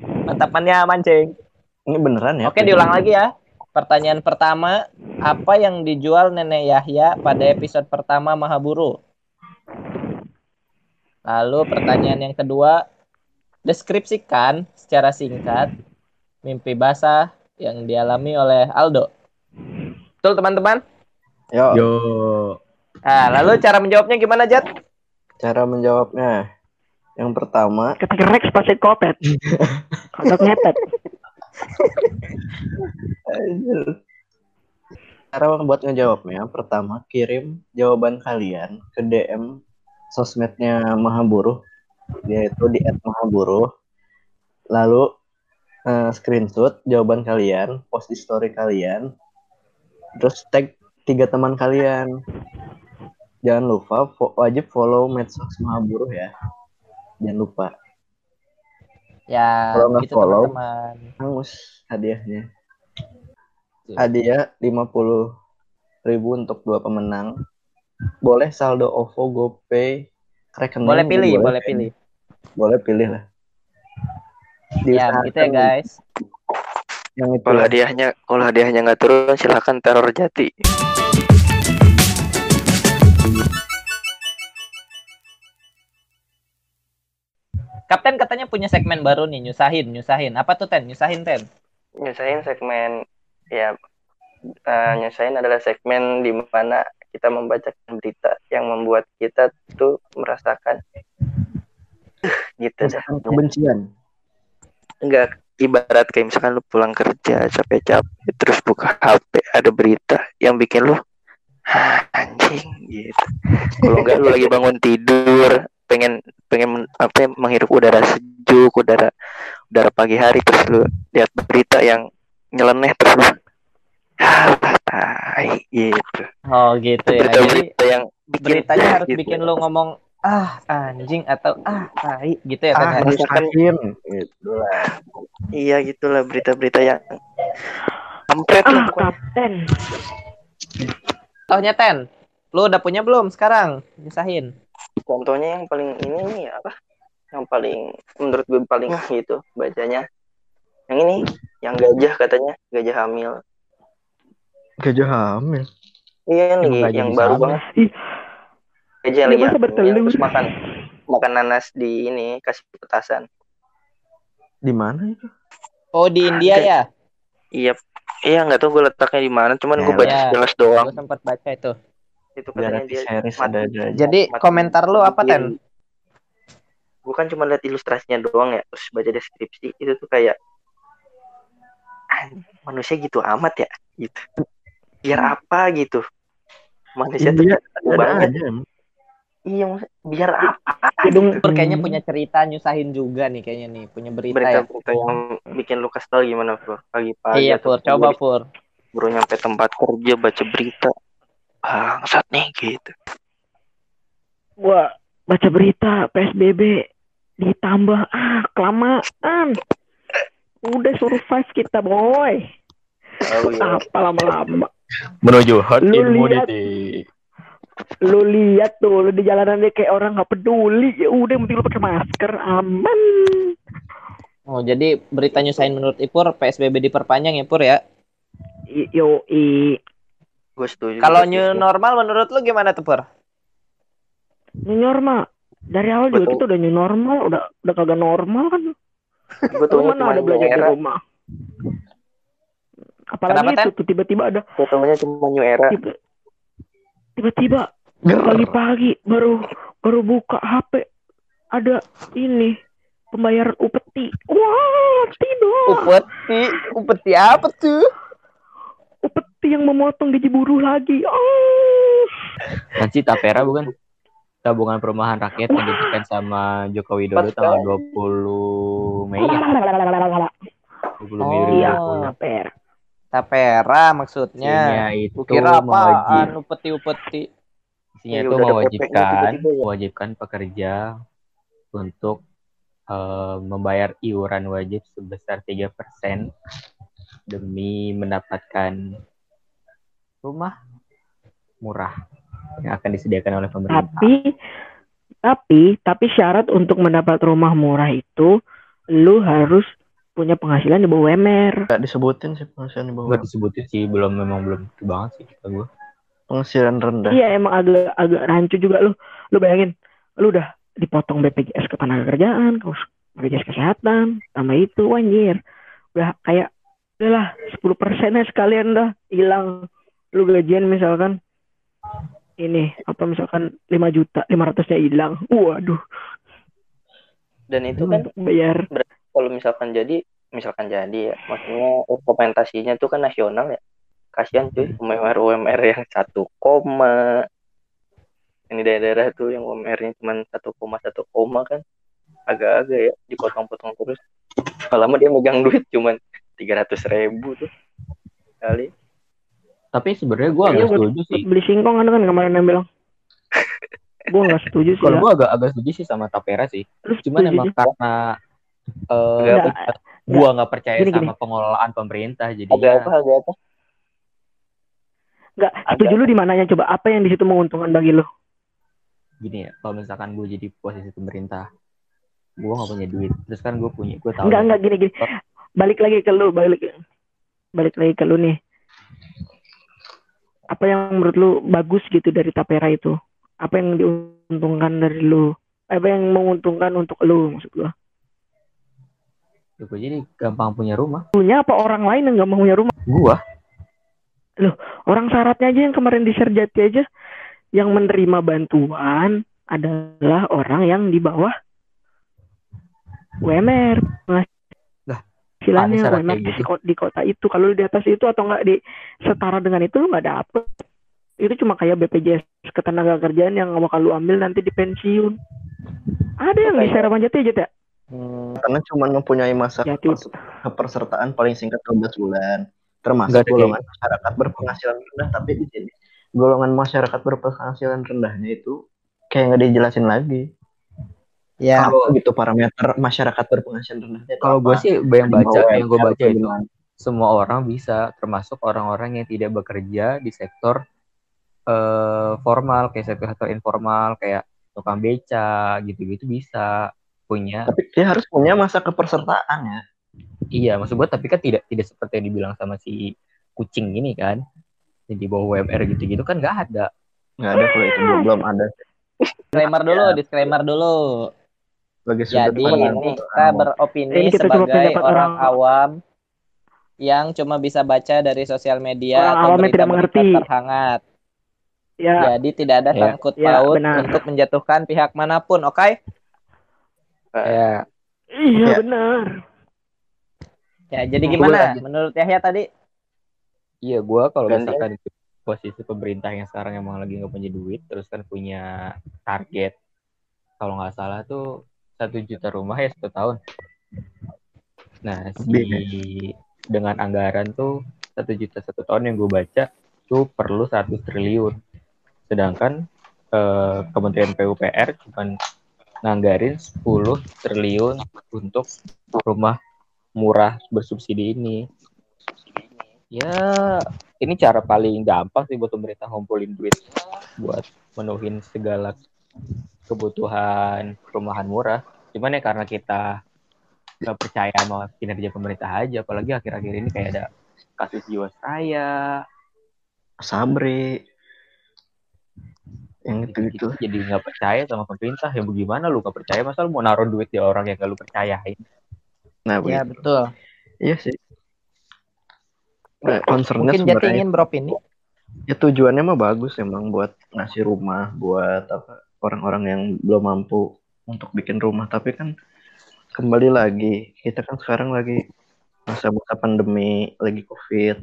Mantapannya mancing. Ini beneran ya? Oke, diulang lagi ya. Pertanyaan pertama, apa yang dijual Nenek Yahya pada episode pertama Mahaburu? Lalu pertanyaan yang kedua, deskripsikan secara singkat mimpi basah yang dialami oleh Aldo. Betul teman-teman? Yo, Yo. Nah, lalu cara menjawabnya gimana, Jat? cara menjawabnya. Yang pertama, ketika Rex pasti kopet (laughs) kodok ngepet cara buat ngejawabnya, pertama kirim jawaban kalian ke DM sosmednya Mahaburu, yaitu di @mahaburu. Lalu eh, screenshot jawaban kalian, post di story kalian, terus tag tiga teman kalian. Jangan lupa fo- wajib follow medsos Mahaburu ya. Jangan lupa. Ya, Kalau nggak begitu follow. Hangus hadiahnya. Hadiah 50 ribu untuk dua pemenang. Boleh saldo OVO, GoPay, rekening. Boleh pilih, boleh, boleh pilih. Boleh pilih lah. Ya, begitu ya, guys. Yang itu kalau ya. hadiahnya kalau hadiahnya nggak turun silahkan teror jati Kapten katanya punya segmen baru nih, nyusahin, nyusahin. Apa tuh, Ten? Nyusahin, Ten. nyusahin segmen ya eh, nyusahin adalah segmen di mana kita membacakan berita yang membuat kita tuh merasakan gitu dah kebencian. enggak ibarat kayak misalkan lu pulang kerja capek-capek terus buka HP ada berita yang bikin lu "Hah, anjing gitu. Kalau enggak lu lagi bangun tidur pengen pengen apa ya, menghirup udara sejuk, udara udara pagi hari terus lu lihat berita yang nyeleneh terus lu "Ah, gitu. Oh gitu ya. Jadi Berita-berita yang bikin beritanya harus gitu. bikin lu ngomong ah anjing atau ah tai gitu ya Ah, kan. ya? rasain. Gitu lah. Iya gitulah berita-berita yang kampret Ah, kapten. Contohnya Ten, lu udah punya belum sekarang? Nyusahin. Contohnya yang paling ini nih apa? Yang paling menurut gue paling gitu bacanya. Yang ini, yang gajah katanya, gajah hamil. Gajah hamil. Iya nih, yang baru hamil? banget. Gajah yang Ini lagi hamil, terus makan makan nanas di ini kasih petasan. Di mana itu? Oh di India Ada. ya? Iya, iya nggak tahu gue letaknya di mana, cuman gue Ya, baca ya. sekilas doang. Gue sempat baca itu. Itu katanya dia series mati. ada aja. Jadi Mati- komentar lu apa Ten? Gue kan cuma lihat ilustrasinya doang ya, terus baca deskripsi itu tuh kayak "Anjing, manusia gitu amat ya, gitu. Biar apa gitu? Manusia tuh Iya, gitu ada banget. aja. Iya, biar apa? Hidung Pur kayaknya punya cerita nyusahin juga nih kayaknya nih punya berita ya. Berita-berita yang bikin lu kesel gimana, Bro? Pagi-pagi Iya atau Pur, coba Pur. baru nyampe tempat kerja baca berita. Bangsat nih gitu. gua baca berita PSBB ditambah ah kelamaan. Udah survive kita, boy. Oh iya. Apa lama-lama. Menuju herd Lu immunity. Lu lihat tuh, lu di jalanan dia kayak orang nggak peduli. Ya udah, penting lu pakai masker, aman. Oh jadi berita nyusahin menurut Ipur PSBB diperpanjang ya Pur ya? Yo, i Gue setuju. Kalau new normal menurut lu gimana tuh Pur? new normal. Dari awal juga Betul. kita udah new normal, udah udah kagak normal kan. (laughs) gue Lu tuh mana cuma ada belajar di era. rumah. Apalagi Kenapa, itu tiba-tiba ada tahunya cuma new era. tiba- tiba-tiba pagi-pagi baru baru buka HP ada ini pembayaran upeti wah tidak Upeti, upeti apa tuh? Upeti yang memotong gaji buruh lagi oh Kan sih Tapera bukan? Tabungan perumahan rakyat yang diberikan sama Joko Widodo tanggal 20 Mei ya? 20 Mei Oh. iya 2020. tapera Tapera maksudnya. Isinya itu Kira apaan mewajib, upeti-upeti? isinya Iya, itu mewajibkan, ya. mewajibkan pekerja untuk eh, membayar iuran wajib sebesar 3% demi mendapatkan rumah murah yang akan disediakan oleh pemerintah. tapi tapi tapi syarat untuk mendapat rumah murah itu lu harus punya penghasilan di bawah UMR Gak disebutin sih penghasilan di bawah. Enggak disebutin sih, belum memang belum itu banget sih kata gue. Penghasilan rendah. iya emang agak agak rancu juga lu lu bayangin lu udah dipotong BPJS ketenagakerjaan terus BPJS kesehatan sama itu anjir udah kayak udahlah 10 persennya sekalian dah hilang lu gajian misalkan ini apa misalkan 5 juta 500 nya hilang waduh Dan itu kan untuk bayar kalau misalkan jadi, misalkan jadi ya, maksudnya implementasinya tuh kan nasional ya. Kasihan cuy, UMR UMR yang satu koma. Ini daerah-daerah tuh yang UMR-nya cuma satu koma satu koma kan, agak-agak ya dipotong-potong terus. Lama dia megang duit cuman tiga ratus ribu tuh kali. Tapi sebenarnya gue Iya, agak setuju sih. beli singkong kan kan kemarin yang bilang (laughs) gue nggak setuju sih Kalau ya. gue agak agak setuju sih sama Tapera sih. Lu Cuman emang sih? karena eh Nggak, gua nggak percaya Gini, sama pengelolaan pemerintah Agak jadinya apa, agak apa? nggak setuju lu di mananya coba apa yang di situ menguntungkan bagi lu gini ya kalau misalkan gue jadi posisi pemerintah gue nggak punya duit terus kan gue punya gue tahu Enggak, enggak gini gini. Balik lagi ke lu, balik balik lagi ke lu nih. Apa yang menurut lu bagus gitu dari Tapera itu? Apa yang diuntungkan dari lu? Apa yang menguntungkan untuk lu maksud gua? ya, gue jadi gampang punya rumah Punya apa orang lain yang mau punya rumah? gue Orang syaratnya aja yang kemarin di Serjati aja yang menerima bantuan adalah orang yang di bawah UMR. Penghasilannya Ada syarat UMR kayak di, gitu. ko- di kota itu? Kalau di atas itu atau enggak di setara dengan itu lu nggak dapet. Itu cuma kayak BPJS ketenaga kerjaan yang bakal lu ambil nanti di pensiun. Ada yang di Serang Jati aja tak Hmm, karena cuma mempunyai masa kepesertaan paling singkat 12 bulan. Termasuk golongan masyarakat berpenghasilan rendah tapi di sini golongan masyarakat berpenghasilan rendahnya itu kayak nggak dijelasin lagi ya. Apa gitu parameter masyarakat berpenghasilan rendah Kalau gue sih yang baca, Bawa yang gue baca itu semua orang bisa, termasuk orang-orang yang tidak bekerja di sektor eh, formal, kayak sektor informal, kayak tukang beca, gitu-gitu bisa punya. tapi dia harus punya masa kepesertaan ya. Iya, maksud gue tapi kan tidak tidak seperti yang dibilang sama si kucing ini kan, yang di bawah UMR gitu-gitu kan nggak ada. nggak ada kalau itu belum belum ada. Disclaimer dulu disclaimer dulu sebagai sudut Jadi ini kita orang. beropini Ini kita sebagai orang orang- awam yang cuma bisa baca dari sosial media Orang atau awam yang tidak mengerti. terhangat. ya Jadi tidak ada Ya. sangkut Ya, paut benar. untuk menjatuhkan pihak mana pun, oke? Ya, iya Ya. benar Ya, jadi gimana menurut Yahya tadi? iya gue kalau misalkan di posisi pemerintah yang sekarang emang lagi nggak punya duit, terus kan punya target, kalau nggak salah tuh satu juta rumah ya satu tahun. Nah, si dengan anggaran tuh satu juta satu tahun yang gue baca tuh perlu 100 triliun. Sedangkan eh, Kementerian PUPR cuma nganggarin 10 triliun untuk rumah murah bersubsidi ini. Ya, ini cara paling gampang sih buat pemerintah ngumpulin duit buat menuhin segala kebutuhan perumahan murah. Cuman ya karena kita nggak percaya sama kinerja pemerintah aja, apalagi akhir-akhir ini kayak ada kasus Jiwasraya, Sabri yang itu gitu gitu, jadi nggak percaya sama pemerintah. Ya bagaimana lu nggak percaya, masa lu mau naruh duit di orang yang gak lu percayain? nah Ya, begitu. betul. iya sih nah, concernnya Mungkin sebenarnya ingin beropini. ya tujuannya mah bagus emang buat ngasih rumah buat apa orang-orang yang belum mampu untuk bikin rumah. Tapi kan kembali lagi kita kan sekarang lagi masa-masa pandemi lagi covid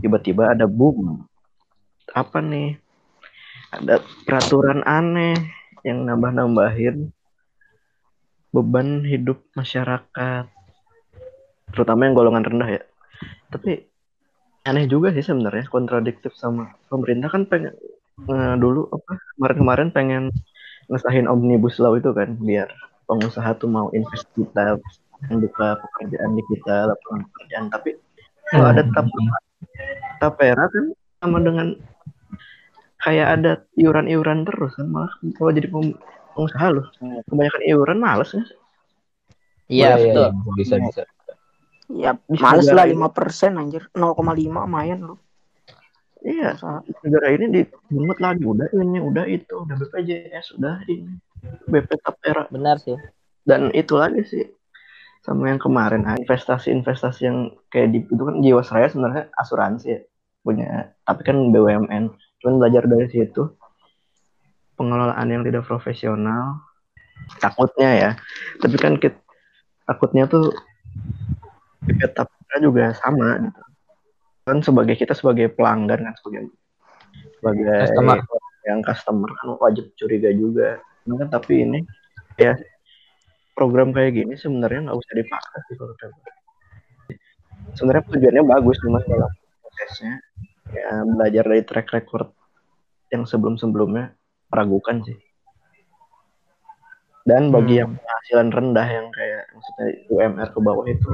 tiba-tiba ada boom. Apa nih? Ada peraturan aneh yang nambah-nambahin beban hidup masyarakat. Terutama yang golongan rendah ya. Tapi aneh juga sih sebenarnya kontradiktif sama pemerintah kan pengen eh, dulu apa kemarin-kemarin pengen ngesahin omnibus law itu kan biar pengusaha tuh mau invest kita membuka pekerjaan di kita lapangan pekerjaan. Tapi kalau ada tap tapera kan sama dengan kayak ada iuran-iuran terus kan malah kalau jadi pengusaha loh. Kebanyakan iuran males ya Iya, betul. Bisa bisa. ya males lah lima persen anjir. 0,5 lumayan lu iya negara ini dipungut lagi udah ini udah itu udah BPJS udah ini BP Tapera Benar sih. dan itu lagi sih sama yang kemarin ah, investasi-investasi yang kayak di itu kan Jiwasraya sebenarnya asuransi ya punya tapi kan BUMN cuman belajar dari situ pengelolaan yang tidak profesional takutnya ya. Tapi kan kita takutnya tuh BP Tapera juga sama gitu kan sebagai kita sebagai pelanggan kan sebagai sebagai Customer. yang customer kan wajib curiga juga Nah, kan tapi ini ya program kayak gini sebenarnya nggak usah dipakai sih kalau gue. sebenarnya tujuannya bagus cuma dalam prosesnya ya belajar dari track record yang sebelum-sebelumnya meragukan sih dan bagi Hmm. yang penghasilan rendah yang kayak maksudnya UMR ke bawah itu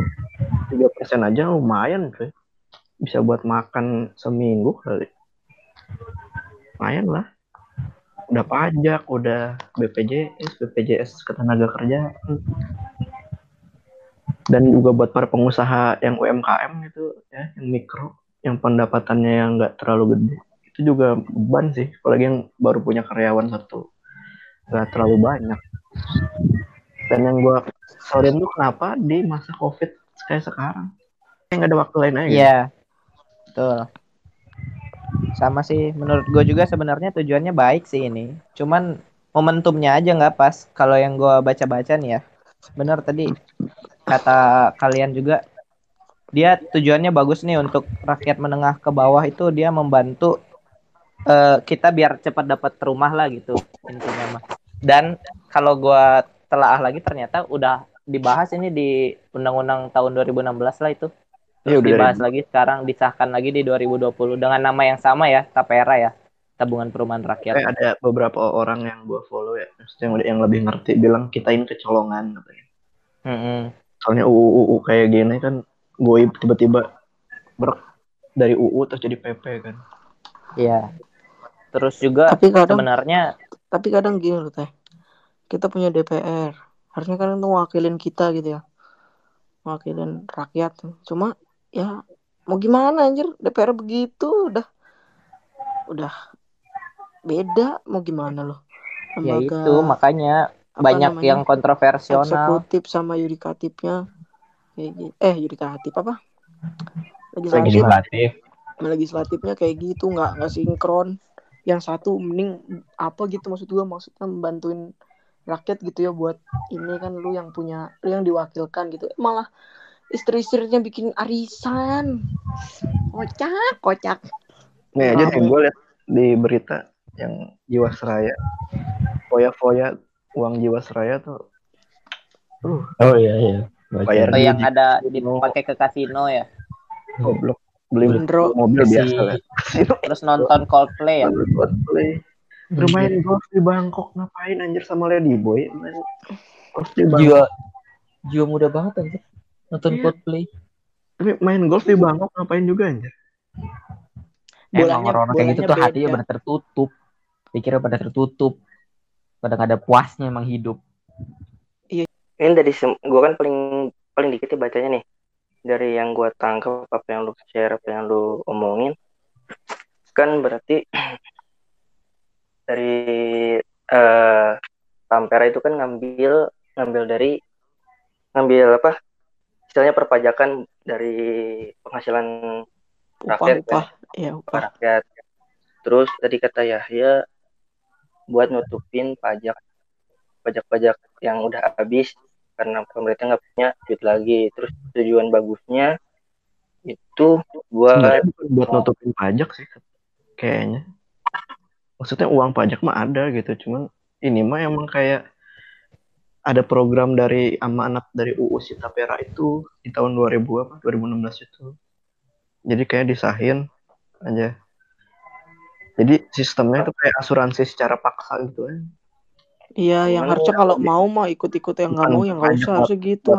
tiga persen aja lumayan tuh bisa buat makan seminggu kali. Lumayan lah. Udah pajak udah BPJS BPJS ketenaga kerjaan dan juga buat para pengusaha yang UMKM gitu ya yang mikro yang pendapatannya yang nggak terlalu gede. Itu juga beban sih apalagi yang baru punya karyawan satu. Nggak terlalu banyak. Dan yang gua keselin tuh kenapa di masa covid kayak sekarang? Nggak ada waktu lain aja. Gitu. Betul. Sama sih menurut gue juga sebenarnya tujuannya baik sih ini. Cuman momentumnya aja nggak pas. Kalau yang gue baca-baca nih ya. Bener tadi kata kalian juga dia tujuannya bagus nih untuk rakyat menengah ke bawah itu dia membantu eh, kita biar cepat dapat rumah lah gitu intinya mah. Dan kalau gua telaah lagi ternyata udah dibahas ini di undang-undang tahun 2016 lah itu. Iya, Terus udah dibahas lagi sekarang disahkan lagi di 2020 dengan nama yang sama ya, Tapera ya. Tabungan Perumahan Rakyat. Kayak ada beberapa orang yang gue follow ya, maksudnya yang, yang lebih ngerti bilang kita ini kecolongan katanya. Mm-mm. Soalnya UU UU kayak gini kan gue tiba-tiba ber dari UU terus jadi PP kan. Iya. Terus juga Tapi kadang sebenarnya tapi kadang gini loh teh. Kita punya DPR. Harusnya kan itu wakilin kita gitu ya. Wakilin rakyat. Cuma ya mau gimana anjir DPR begitu udah udah beda mau gimana loh. ya itu makanya banyak namanya, yang kontroversial. eksekutif sama yudikatifnya kayak gitu. Eh yudikatif apa? Legislatif Legislatif. legislatifnya kayak gitu nggak nggak sinkron yang satu mending apa gitu maksud gua maksudnya membantuin rakyat gitu ya buat ini kan lu yang punya lu yang diwakilkan gitu malah istri-istrinya bikin arisan kocak kocak Nih aja nih gue liat di berita yang Jiwasraya, foya-foya uang Jiwasraya tuh Oh iya iya. Bayar. Yang Di- ada dipakai ke kasino ya. goblok beli Bendro. mobil Si- biasa lah. (laughs) Terus nonton Coldplay ya. Play. Bermain golf di Bangkok ngapain anjir sama Lady Boy? Main golf di Bangkok. Jiwa jiwa muda banget anjir. Nonton Iya. Coldplay. Tapi main golf di Bangkok ngapain juga anjir? Emang Bolanya- orang-orang kayak gitu tuh hatinya pada tertutup. Pikirnya pada tertutup. Pada gak ada puasnya emang hidup. Ini dari gue kan paling paling dikit ya bacanya nih. Dari yang gue tangkap apa yang lu share, apa yang lu omongin, kan berarti (clears throat) dari eh Tampera itu kan ngambil ngambil dari ngambil apa? Istilahnya perpajakan dari penghasilan upah Rakyat, upah ya upah rakyat. Terus tadi kata Yahya buat nutupin pajak pajak-pajak yang udah habis karena pemerintah nggak punya duit lagi. Terus tujuan bagusnya itu buat buat nutupin pajak sih kayaknya. Maksudnya uang pajak mah ada gitu, cuman ini mah emang kayak ada program dari amanat dari UU Cita Pera itu di tahun 2000 apa 2016 itu. Jadi kayak disahin aja. Jadi sistemnya itu kayak asuransi secara paksa gitu kan. iya yang harusnya kalau mau mah ikut-ikut yang nggak mau yang nggak usah harusnya gitu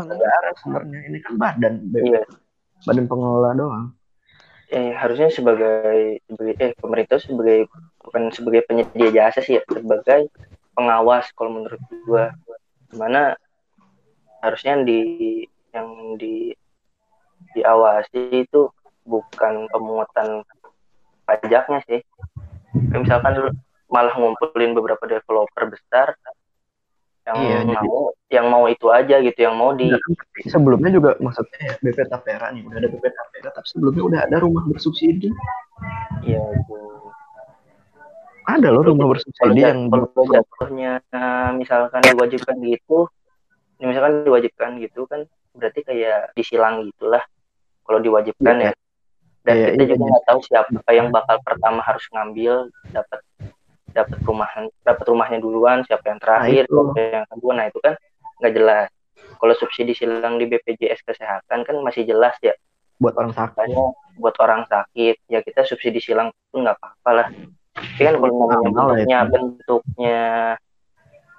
sebenarnya ini kan badan Iya. badan pengelola doang. eh harusnya sebagai sebagai eh pemerintah sebagai bukan sebagai penyedia jasa sih ya, sebagai pengawas kalau menurut gua di mana harusnya di yang di diawasi itu bukan pemungutan pajaknya sih misalkan malah ngumpulin beberapa developer besar yang Iya, jadi- mau yang mau itu aja gitu yang mau di tapi sebelumnya juga maksudnya ya BP Tapera nih udah ada BP Tapera tapi sebelumnya udah ada rumah bersubsidi. ya itu Ada loh rumah bersubsidi yang jatuhnya misalkan diwajibkan gitu ya misalkan diwajibkan gitu kan berarti kayak disilang gitulah kalau diwajibkan Iya. ya dan Iya, kita iya, juga iya. nggak tahu siapa yang bakal pertama harus ngambil dapat dapat rumahan dapat rumahnya duluan siapa yang terakhir itu. siapa yang kedua nah itu kan nggak jelas kalau subsidi silang di BPJS kesehatan kan masih jelas ya buat orang sakit. buat orang sakit ya kita subsidi silang pun nggak apa-apa lah tapi kan kalau lah bentuknya bentuknya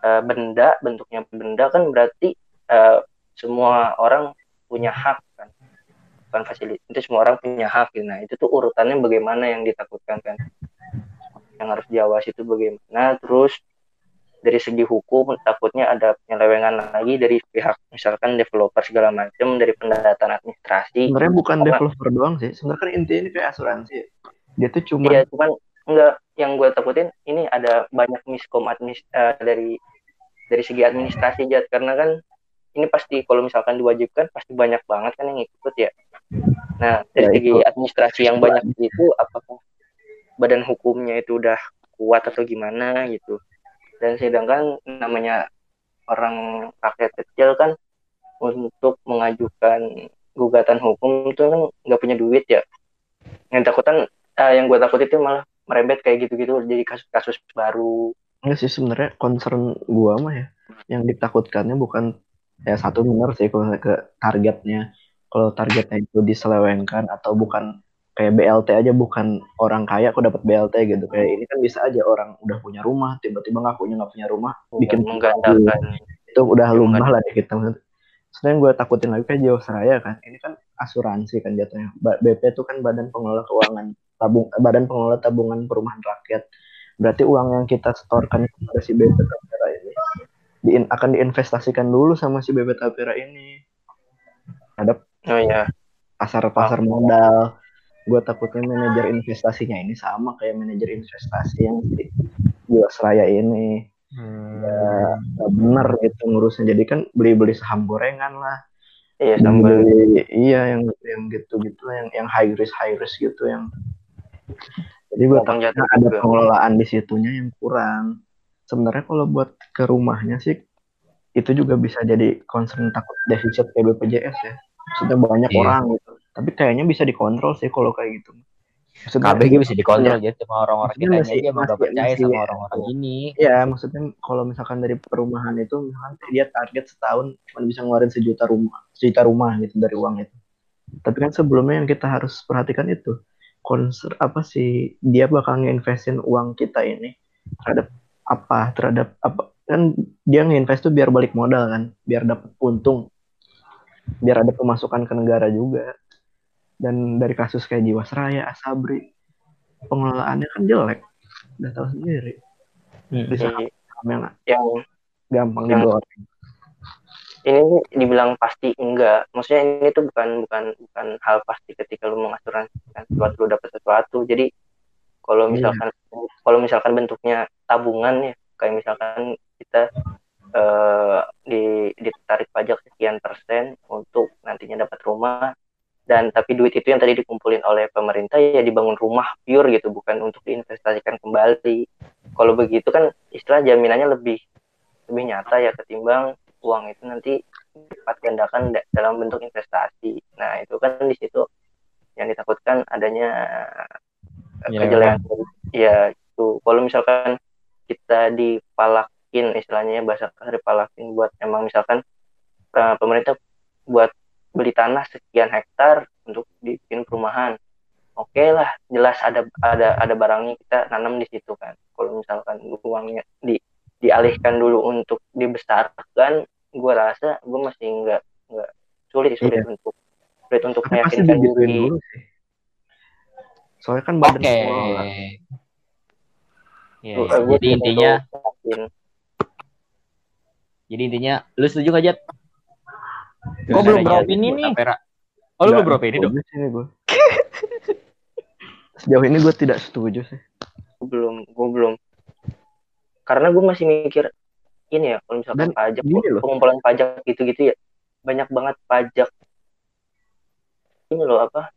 eh, benda bentuknya benda kan berarti eh, semua orang punya hak kan bukan fasilitas itu semua orang punya hak gitu. nah itu tuh urutannya bagaimana yang ditakutkan kan yang harus diawasi itu bagaimana terus dari segi hukum takutnya ada penyelewengan lagi dari pihak misalkan developer segala macam dari pendataan administrasi Sebenarnya bukan developer doang sih. Sebenarnya kan intinya ini kayak asuransi. ya. Dia tuh cuma Iya, cuman enggak yang gue takutin ini ada banyak miskom admis eh, dari dari segi administrasi Jat karena kan ini pasti kalau misalkan diwajibkan pasti banyak banget kan yang ikut ya. Nah, dari Ya, segi itu. administrasi yang banyak itu apakah badan hukumnya itu udah kuat atau gimana gitu. Dan sedangkan namanya orang rakyat kecil kan untuk mengajukan gugatan hukum tuh kan nggak punya duit ya yang takutan eh, yang gue takut itu malah merembet kayak gitu-gitu jadi kasus-kasus baru. Enggak sih sebenarnya concern gua mah ya yang ditakutkannya bukan ya satu benar sih kalau ke targetnya kalau targetnya itu diselewengkan atau bukan kayak BLT aja bukan orang kaya kok dapat BLT gitu. Kayak ini kan bisa aja orang udah punya rumah tiba-tiba nggak punya nggak punya rumah bikin menggandakan. itu udah lumrah lah di kita sebenarnya gue takutin lagi kayak Jiwasraya kan ini kan asuransi kan jatuhnya. BP itu kan badan pengelola keuangan tabung badan pengelola tabungan perumahan rakyat. Berarti uang yang kita setorkan kepada si BP Tapera ini diin- akan diinvestasikan dulu sama si BP Tapera ini. Ada oh ya pasar-pasar modal. Gue takutnya manajer investasinya ini sama kayak manajer investasi yang di Jiwasraya ini. Ya nggak bener gitu ngurusnya jadi kan beli-beli saham gorengan lah. Iya beli iya yang yang gitu gitu yang yang high risk high risk gitu yang jadi takutnya jatuh ada juga. pengelolaan di situnya yang kurang sebenarnya kalau buat ke rumahnya sih itu juga bisa jadi concern takut defisit kayak BPJS ya maksudnya banyak Iya. orang gitu tapi kayaknya bisa dikontrol sih kalau kayak gitu maksudnya KBG bisa dikontrol gitu sama orang-orang kita masih- aja emang percaya masih- sama orang-orang ini. Ya, maksudnya kalau misalkan dari perumahan itu, misalkan dia target setahun cuma bisa ngeluarin sejuta rumah, sejuta rumah gitu dari uang itu. Tapi kan sebelumnya yang kita harus perhatikan itu, konser apa sih dia bakal nginvestin uang kita ini terhadap apa, terhadap apa kan dia nginvest tuh biar balik modal kan, biar dapat untung, biar ada pemasukan ke negara juga. Dan dari kasus kayak Jiwasraya, Asabri, pengelolaannya kan jelek, udah tahu sendiri bisa Iya. yang yang gampang Yang- digoreng. Ini dibilang pasti enggak. Maksudnya ini tuh bukan bukan bukan hal pasti ketika lu mengasuransikan sesuatu lu dapat sesuatu. Jadi kalau Iya. misalkan kalau misalkan bentuknya tabungan ya kayak misalkan kita eh, di ditarik pajak sekian persen untuk nantinya dapat rumah dan tapi duit itu yang tadi dikumpulin oleh pemerintah ya dibangun rumah pure gitu bukan untuk diinvestasikan kembali. Kalau begitu kan istilah jaminannya lebih lebih nyata ya ketimbang uang itu nanti lipat gandakan da- dalam bentuk investasi. Nah, itu kan di situ yang ditakutkan adanya eh, Penyelewengan. kejelekan. Ya, itu kalau misalkan kita dipalakin istilahnya ya, bahasa kasar dipalakin buat emang misalkan eh, pemerintah buat beli tanah sekian hektar untuk dibikin perumahan. Oke lah, jelas ada ada ada barangnya kita nanam di situ kan. Kalau misalkan uangnya di dialihkan dulu untuk dibesarkan, gue rasa gue masih nggak nggak sulit sulit untuk sulit untuk pasti meyakinkan diri. dulu sih. Soalnya kan badan Oke. pengelola. Ya, Gua- ya. gua Jadi intinya, yakin. jadi intinya, lu setuju gak Jat? Gua belum beropini nih. Tapera. Oh, lu belum beropini dong? ini gue. Sejauh ini gue tidak setuju sih. Gua belum gue belum karena gue masih mikir ini ya kalau misalkan Dan pajak pengumpulan pajak gitu-gitu ya banyak banget pajak. Ini loh apa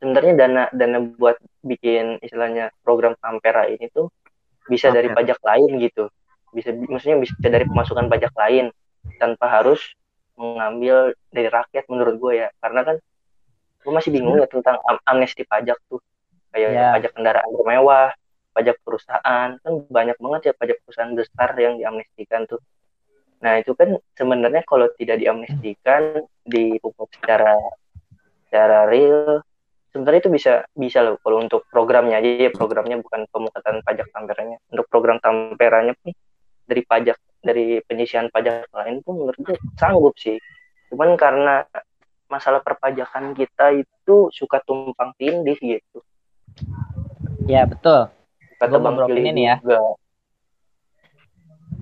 sebenarnya dana dana buat bikin istilahnya program Tampera ini tuh bisa dari Tampera. pajak lain gitu. Bisa maksudnya bisa dari pemasukan pajak lain tanpa harus mengambil dari rakyat menurut gue ya. Karena kan gue masih bingung ya tentang am- amnesti pajak tuh. Kayak Ya. pajak kendaraan bermewah pajak perusahaan. Kan banyak banget ya pajak perusahaan besar yang diamnestikan tuh. Nah itu kan sebenarnya kalau tidak diamnestikan dipungut secara secara real sebenarnya itu bisa bisa loh kalau untuk programnya aja ya. Programnya bukan pemungkutan pajak tamperanya untuk program tamperanya pun dari pajak dari penyisian pajak lain pun menurut gue sanggup sih. Cuman karena masalah perpajakan kita itu suka tumpang tindih gitu. Ya betul. Kata mau Bang Kili nih ya. juga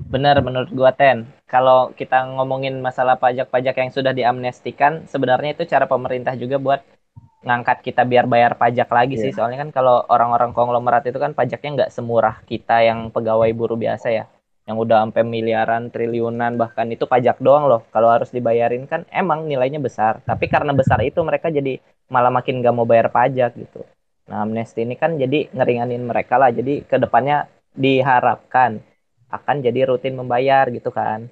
Benar menurut gua Ten. Kalau kita ngomongin masalah pajak-pajak yang sudah diamnestikan, sebenarnya itu cara pemerintah juga buat ngangkat kita biar bayar pajak lagi sih. Soalnya kan kalau orang-orang konglomerat itu kan pajaknya nggak semurah kita yang pegawai buruh biasa ya. Yang udah sampai miliaran, triliunan, bahkan itu pajak doang loh. Kalau harus dibayarin kan emang nilainya besar. Tapi karena besar itu mereka jadi malah makin nggak mau bayar pajak gitu. Nah amnesti ini kan jadi ngeringanin mereka lah. Jadi ke depannya diharapkan akan jadi rutin membayar gitu kan.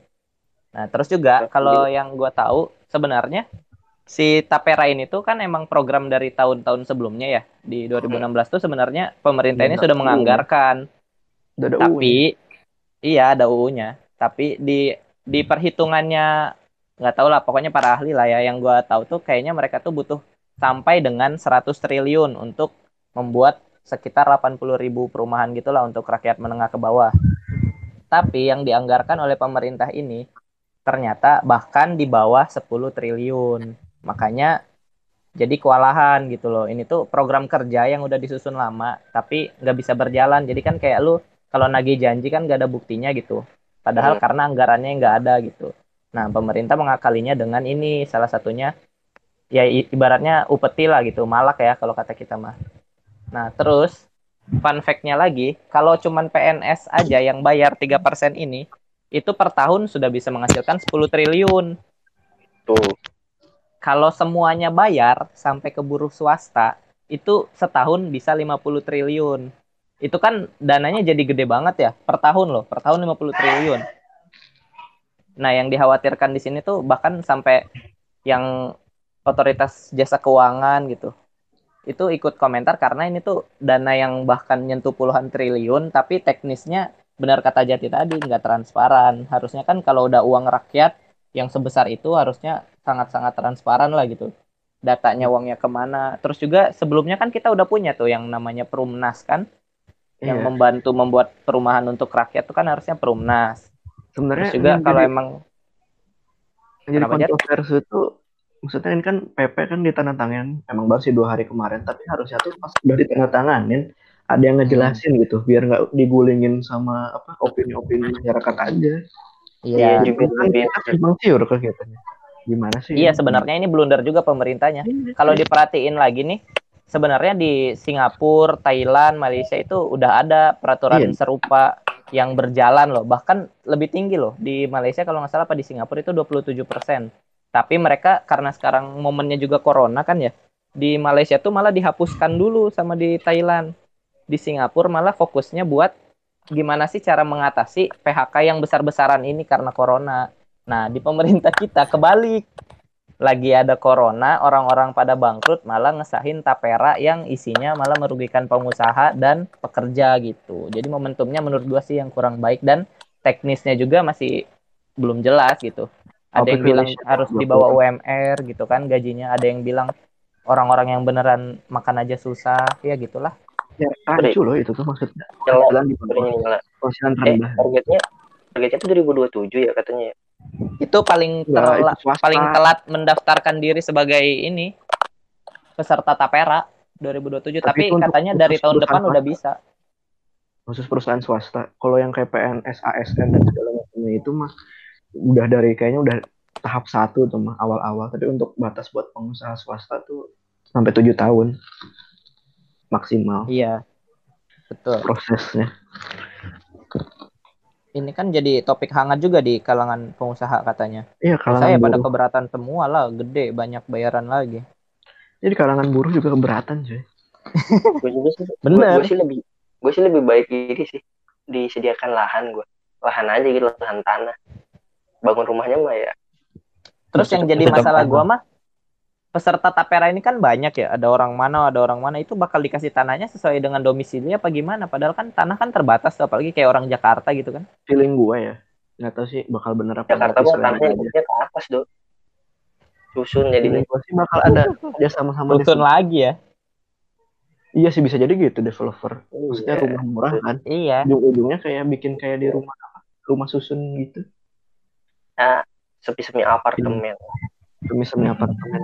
Nah, terus juga kalau yang gua tahu sebenarnya si Tapera ini tuh kan emang program dari tahun-tahun sebelumnya ya. Di 2016 tuh sebenarnya pemerintah ini Iya, sudah iya. menganggarkan ada tapi iya ada UU-nya. Tapi di di perhitungannya nggak tahu lah pokoknya para ahli lah ya yang gua tahu tuh kayaknya mereka tuh butuh sampai dengan 100 triliun untuk membuat sekitar 80 ribu perumahan gitulah untuk rakyat menengah ke bawah. Tapi yang dianggarkan oleh pemerintah ini ternyata bahkan di bawah 10 triliun. Makanya jadi kewalahan gitu loh. Ini tuh program kerja yang udah disusun lama tapi nggak bisa berjalan. Jadi kan kayak lu kalau nagih janji kan nggak ada buktinya gitu. Padahal Hmm. karena anggarannya nggak ada gitu. Nah, pemerintah mengakalinya dengan ini salah satunya ya ibaratnya upeti lah gitu, malak ya kalau kata kita mah. Nah, terus fun fact-nya lagi, kalau cuman PNS aja yang bayar 3% ini, itu per tahun sudah bisa menghasilkan 10 triliun. Tuh. Kalau semuanya bayar sampai ke buruh swasta, itu setahun bisa 50 triliun. Itu kan dananya jadi gede banget ya, per tahun loh, per tahun 50 triliun. Nah, yang dikhawatirkan di sini tuh bahkan sampai yang otoritas jasa keuangan gitu. Itu ikut komentar karena ini tuh dana yang bahkan nyentuh puluhan triliun tapi teknisnya benar kata Jati tadi nggak transparan. Harusnya kan kalau udah uang rakyat yang sebesar itu harusnya sangat-sangat transparan lah gitu. Datanya uangnya ke mana. Terus juga sebelumnya kan kita udah punya tuh yang namanya Perumnas kan. Yang Iya. membantu membuat perumahan untuk rakyat tuh kan harusnya Perumnas. Sebenarnya Terus juga kalau jadi- emang jadi kontroversi itu maksudnya ini kan PP kan ditandatangan emang baru sih dua hari kemarin tapi harusnya tuh pas udah ditandatanganin ada yang ngejelasin gitu biar nggak digulingin sama apa opini-opini masyarakat aja iya Iya juga kan kita simpang siur kelihatannya gimana sih Iya sebenarnya ini blunder juga pemerintahnya. Kalau diperhatiin lagi nih, sebenarnya di Singapura, Thailand, Malaysia itu udah ada peraturan Iya. serupa yang berjalan loh. Bahkan lebih tinggi loh. Di Malaysia kalau nggak salah apa di Singapura itu 27%. Tapi mereka karena sekarang momennya juga corona kan ya. Di Malaysia tuh malah dihapuskan dulu sama di Thailand. Di Singapura malah fokusnya buat gimana sih cara mengatasi PHK yang besar-besaran ini karena corona. Nah, di pemerintah (laughs) kita kebalik. Lagi ada corona, orang-orang pada bangkrut malah ngesahin tapera yang isinya malah merugikan pengusaha dan pekerja gitu. Jadi momentumnya menurut gua sih yang kurang baik dan teknisnya juga masih belum jelas gitu. Ada yang bilang relation harus juga di bawah kurang. UMR gitu kan gajinya. Ada yang bilang orang-orang yang beneran makan aja susah, ya gitulah. ya rancu loh itu tuh maksudnya nyala penghasilan di eh targetnya targetnya tuh 2027 ya katanya ya Itu paling Ya, terla- itu swasta. paling telat mendaftarkan diri sebagai ini peserta tapera 2027 Tapi tapi, itu katanya dari tahun depan perusahaan udah bisa. khusus perusahaan swasta kalau yang kayak PNS ASN dan segala macamnya itu mah udah dari kayaknya udah tahap satu tuh mah awal-awal tapi untuk batas buat pengusaha swasta tuh sampai tujuh tahun maksimal Iya. Betul. prosesnya Ini kan jadi topik hangat juga di kalangan pengusaha katanya. iya kalangan Saya pada keberatan semua lah, gede banyak bayaran lagi. jadi kalangan buruh juga keberatan (laughs) gue juga sih Bener. gue sih lebih gue sih lebih baik ini sih disediakan lahan gue lahan aja gitu lahan tanah bangun rumahnya mah ya. Terus yang jadi masalah gua mah peserta tapera ini kan banyak ya, ada orang mana, ada orang mana. Itu bakal dikasih tanahnya sesuai dengan domisili apa gimana? Padahal kan tanah kan terbatas tuh, apalagi kayak orang Jakarta gitu kan. feeling gue ya. Nggak tahu sih bakal bener apa Jakarta enggak, mah tanahnya ke atas do susun jadi gue sih bakal ada ada sama-sama Rusun lagi ya. iya sih bisa jadi gitu developer. Maksudnya Iya. rumah murah kan. Iya. ujung-ujungnya kayak bikin kayak di rumah rumah susun gitu sepi-sepi apartemen demi semi apartemen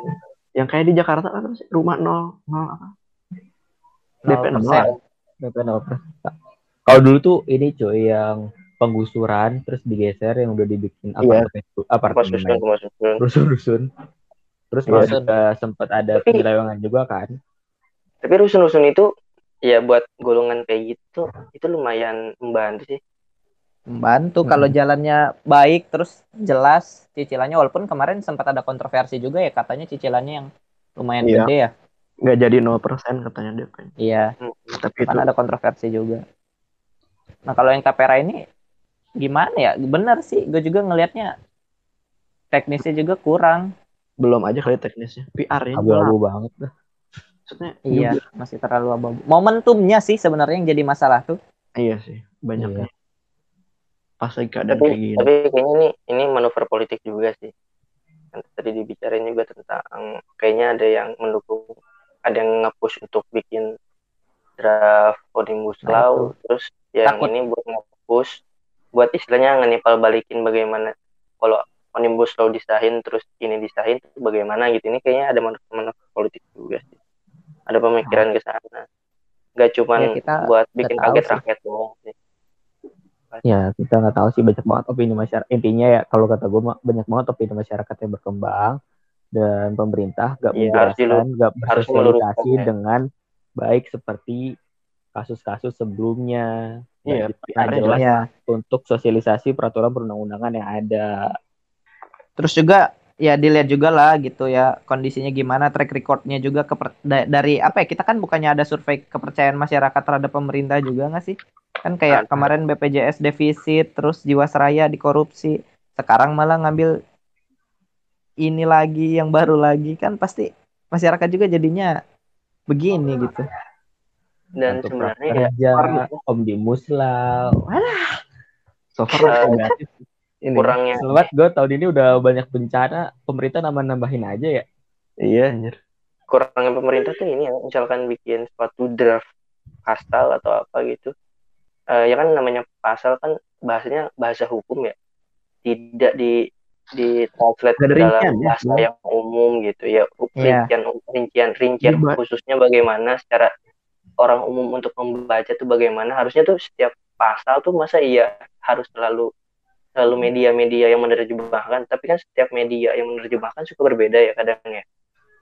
yang kayak di Jakarta apa sih rumah nol nol apa DP nol 0%. DP 0%. Kalau dulu tuh ini cuy yang penggusuran terus digeser yang udah dibikin Iya. apartemen susun apartemen rumah susun rusun-rusun. Terus Iya. kalau juga sempat ada penyelewengan juga kan. tapi rusun-rusun itu ya buat golongan kayak gitu itu lumayan membantu sih Membantu kalau jalannya baik terus jelas cicilannya walaupun kemarin sempat ada kontroversi juga ya katanya cicilannya yang lumayan Iya. gede ya. nggak jadi 0% katanya DP Iya, tapi itu kan ada kontroversi juga. Nah, kalau yang Tapera ini gimana ya? Bener sih, gue juga ngelihatnya teknisnya juga kurang. belum aja kali teknisnya. PR-nya Abu-abu banget dah. maksudnya Iya, juga- masih terlalu abu-abu. Momentumnya sih sebenarnya yang jadi masalah tuh. iya sih banyaknya. Pas lagi keadaan tapi kayak gini. tapi kayaknya ini ini manuver politik juga sih. Kan tadi dibicarain juga tentang kayaknya ada yang mendukung ada yang nge-push untuk bikin draft omnibus Nah, law itu. terus yang Takut. ini buat nge-push buat istilahnya ngenipal balikin bagaimana kalau omnibus law disahin terus ini disahin itu bagaimana gitu. Ini kayaknya ada manuver politik juga sih. Ada pemikiran ke sana. Nggak cuman Ya, kita buat bikin kaget rakyat doang sih Ya kita nggak tahu sih banyak banget opini masyarakat. Intinya ya kalau kata gue banyak banget opini masyarakat yang berkembang dan pemerintah nggak Iya, harus menjelaskan, nggak harus bersosialisasi ya. dengan baik seperti kasus-kasus sebelumnya. Iya, Nggak PR-nya jelas Ya. untuk sosialisasi peraturan perundang-undangan yang ada. Terus juga ya dilihat juga lah gitu ya kondisinya gimana track recordnya juga keper- da- dari apa ya kita kan bukannya ada survei kepercayaan masyarakat terhadap pemerintah juga nggak sih? Kan kayak kemarin BPJS defisit terus Jiwasraya dikorupsi sekarang malah ngambil ini lagi yang baru lagi kan pasti masyarakat juga jadinya begini gitu. Dan Untuk sebenarnya ya kerja, omnibus law. So far (laughs) negatif. Ini. kurangnya Selamat gue tahun ini udah banyak bencana, pemerintah nambah-nambahin aja ya. Iya anjir. kurangnya pemerintah tuh ini ya misalkan bikin suatu draft pasal atau apa gitu Eh ya kan namanya pasal kan bahasanya bahasa hukum ya tidak di di translate ke dalam rincian ya, bahasa sebenarnya. yang umum gitu ya Iya. rincian rincian rincian Diba- khususnya bagaimana secara orang umum untuk membaca tuh bagaimana harusnya tuh setiap pasal tuh masa iya harus selalu selalu media-media yang menerjemahkan tapi kan setiap media yang menerjemahkan suka berbeda ya kadang ya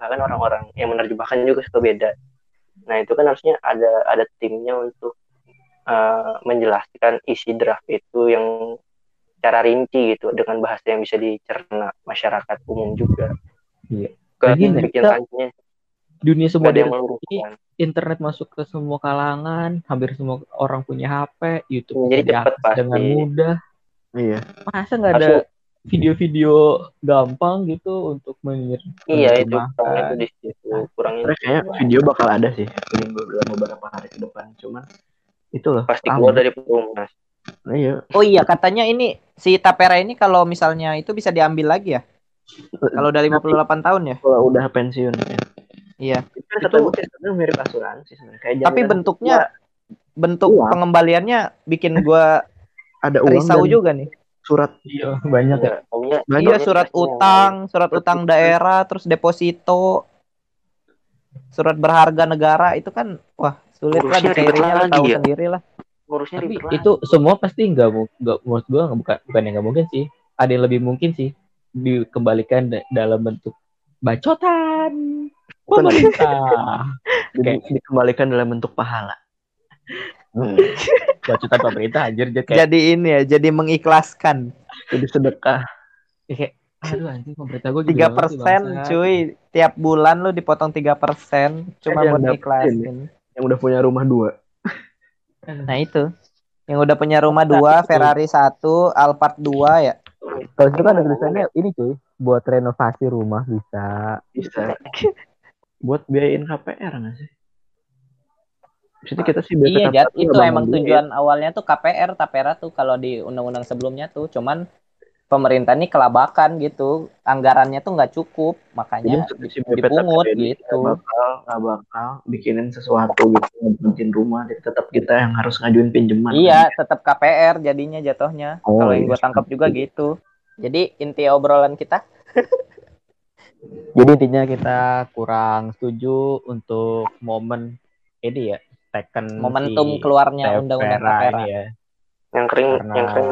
bahkan orang-orang yang menerjemahkan juga suka beda nah itu kan harusnya ada ada timnya untuk eh, menjelaskan isi draft itu yang cara rinci gitu dengan bahasa yang bisa dicerna masyarakat umum juga Iya. Lagian bikin Dunia semodern ini internet masuk ke semua kalangan, hampir semua orang punya HP, YouTube Jadi cepet diakses dengan pasti. mudah. Iya. Masa nggak ada video-video gampang gitu untuk menyer- iya itu kurangnya tuh di situ kurangnya Sebenarnya kayaknya video bakal ada sih minggu dalam beberapa hari ke depan. Cuman itu loh. pasti keluar dari perumahan Iya. oh iya katanya ini si Tapera ini kalau misalnya itu bisa diambil lagi ya kalau udah 58 tahun ya Kalau udah pensiun ya. iya Itu kan sebenarnya mirip asuransi sebenarnya. Kayak tapi bentuknya bentuk Uang. pengembaliannya bikin gua ada uang risau dan juga nih surat Iya, banyak ya. ya, pokoknya Banyak iya surat jelasnya utang surat utang daerah terus deposito surat berharga negara itu kan wah sulit lah lagi tahu ya. sendiri lah ngurusnya Tapi itu semua pasti nggak nggak menurut gua nggak bukan bukan yang nggak mungkin sih. Ada yang lebih mungkin sih dikembalikan da- dalam bentuk bacotan pemerintah. Di- dikembalikan dalam bentuk pahala. Hmm. Bacotan pemerintah anjir jadi kayak, jadi ini ya jadi mengikhlaskan Jadi sedekah. kayak aduh anjing pemerintah gua tiga persen cuy tiap bulan lu dipotong tiga persen cuma yang buat ikhlasin Yang udah punya rumah dua. nah itu yang udah punya rumah dua Ferrari satu Alphard dua ya Kalau itu kan ada tulisannya ini cuy buat renovasi rumah bisa. Bisa. Buat biayain KPR nggak sih? Maksudnya kita sih biasa iya Jat itu emang duit. tujuan awalnya tuh KPR Tapera tuh kalau di undang-undang sebelumnya tuh cuman pemerintah nih kelabakan gitu anggarannya tuh nggak cukup makanya si dipungut ini gitu nggak bakal nggak bakal bikinin sesuatu gitu ngajuin rumah jadi tetap kita yang harus ngajuin pinjaman iya tetap KPR jadinya jatuhnya Oh, kalau yang iya, gue tangkap juga itu. gitu jadi inti obrolan kita Jadi intinya kita kurang setuju untuk momen ini ya taken momentum si keluarnya undang-undang Tapera ini ya. Yang kering karena yang kering.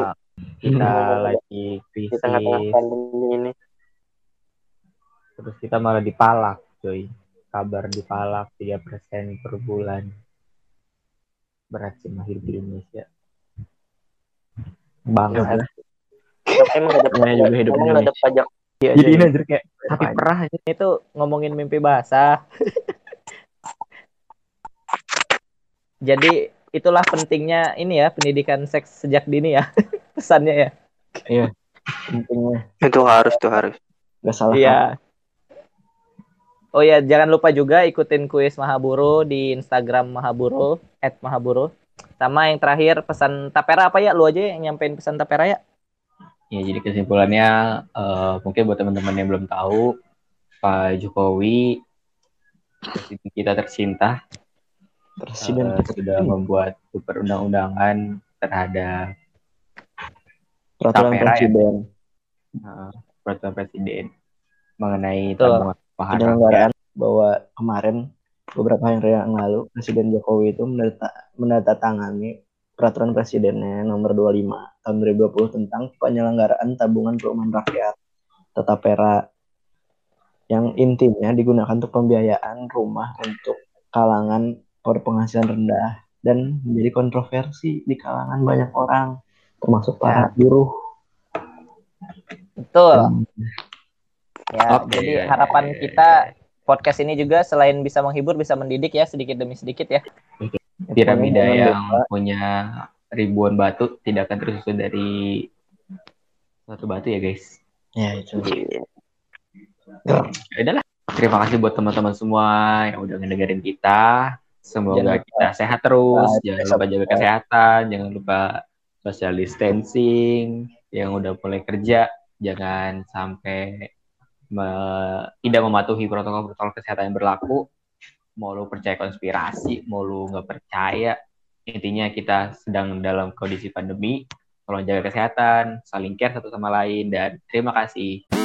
kita Hmm. lagi di tengah-tengah krisis pandemi ini. Terus kita malah dipalak cuy. Kabar dipalak 3% per bulan. Berat sih mah hidup di Indonesia. Bangga Ya, Tapi emang ada Namanya juga hidup emang ada pajak. Iya, jadi jadi ini anjir kayak tapi Pajak. perah aja itu ngomongin mimpi basah (laughs) jadi itulah pentingnya ini ya pendidikan seks sejak dini ya (laughs) pesannya ya pentingnya itu harus tuh harus nggak salah iya Oh ya, jangan lupa juga ikutin kuis Mahaburu di Instagram Mahaburu @mahaburu. Sama yang terakhir pesan Tapera apa ya? Lu aja yang nyampein pesan Tapera ya. Ya, jadi kesimpulannya eh, mungkin buat teman-teman yang belum tahu, Pak Jokowi kita tercinta Presiden eh, sudah membuat super undang-undangan terhadap peraturan Tapera ya. presiden. Eh, peraturan presiden mengenai tabungan penyelenggaraan bahwa kemarin beberapa hari yang lalu Presiden Jokowi itu mendata, menandatangani peraturan presidennya nomor 25 tahun 2020 tentang penyelenggaraan tabungan perumahan rakyat atau TAPERA yang intinya digunakan untuk pembiayaan rumah untuk kalangan berpenghasilan rendah dan menjadi kontroversi di kalangan banyak orang termasuk para buruh. Betul. Ya, Oke. jadi harapan kita podcast ini juga selain bisa menghibur bisa mendidik ya sedikit demi sedikit ya. piramida yang punya ribuan batu tidak akan tersusun dari satu batu ya guys. Ya itu. Ya udahlah. Terima kasih buat teman-teman semua yang udah ngedengerin kita. Semoga Jangan lupa. kita sehat terus. Nah, jangan lupa jaga sehat. kesehatan. Jangan lupa social distancing. Yang udah mulai kerja, jangan sampai me- tidak mematuhi protokol-protokol kesehatan yang berlaku. Mau lu percaya konspirasi, mau lu nggak percaya. Intinya kita sedang dalam kondisi pandemi. Tolong jaga kesehatan, saling care satu sama lain, dan terima kasih.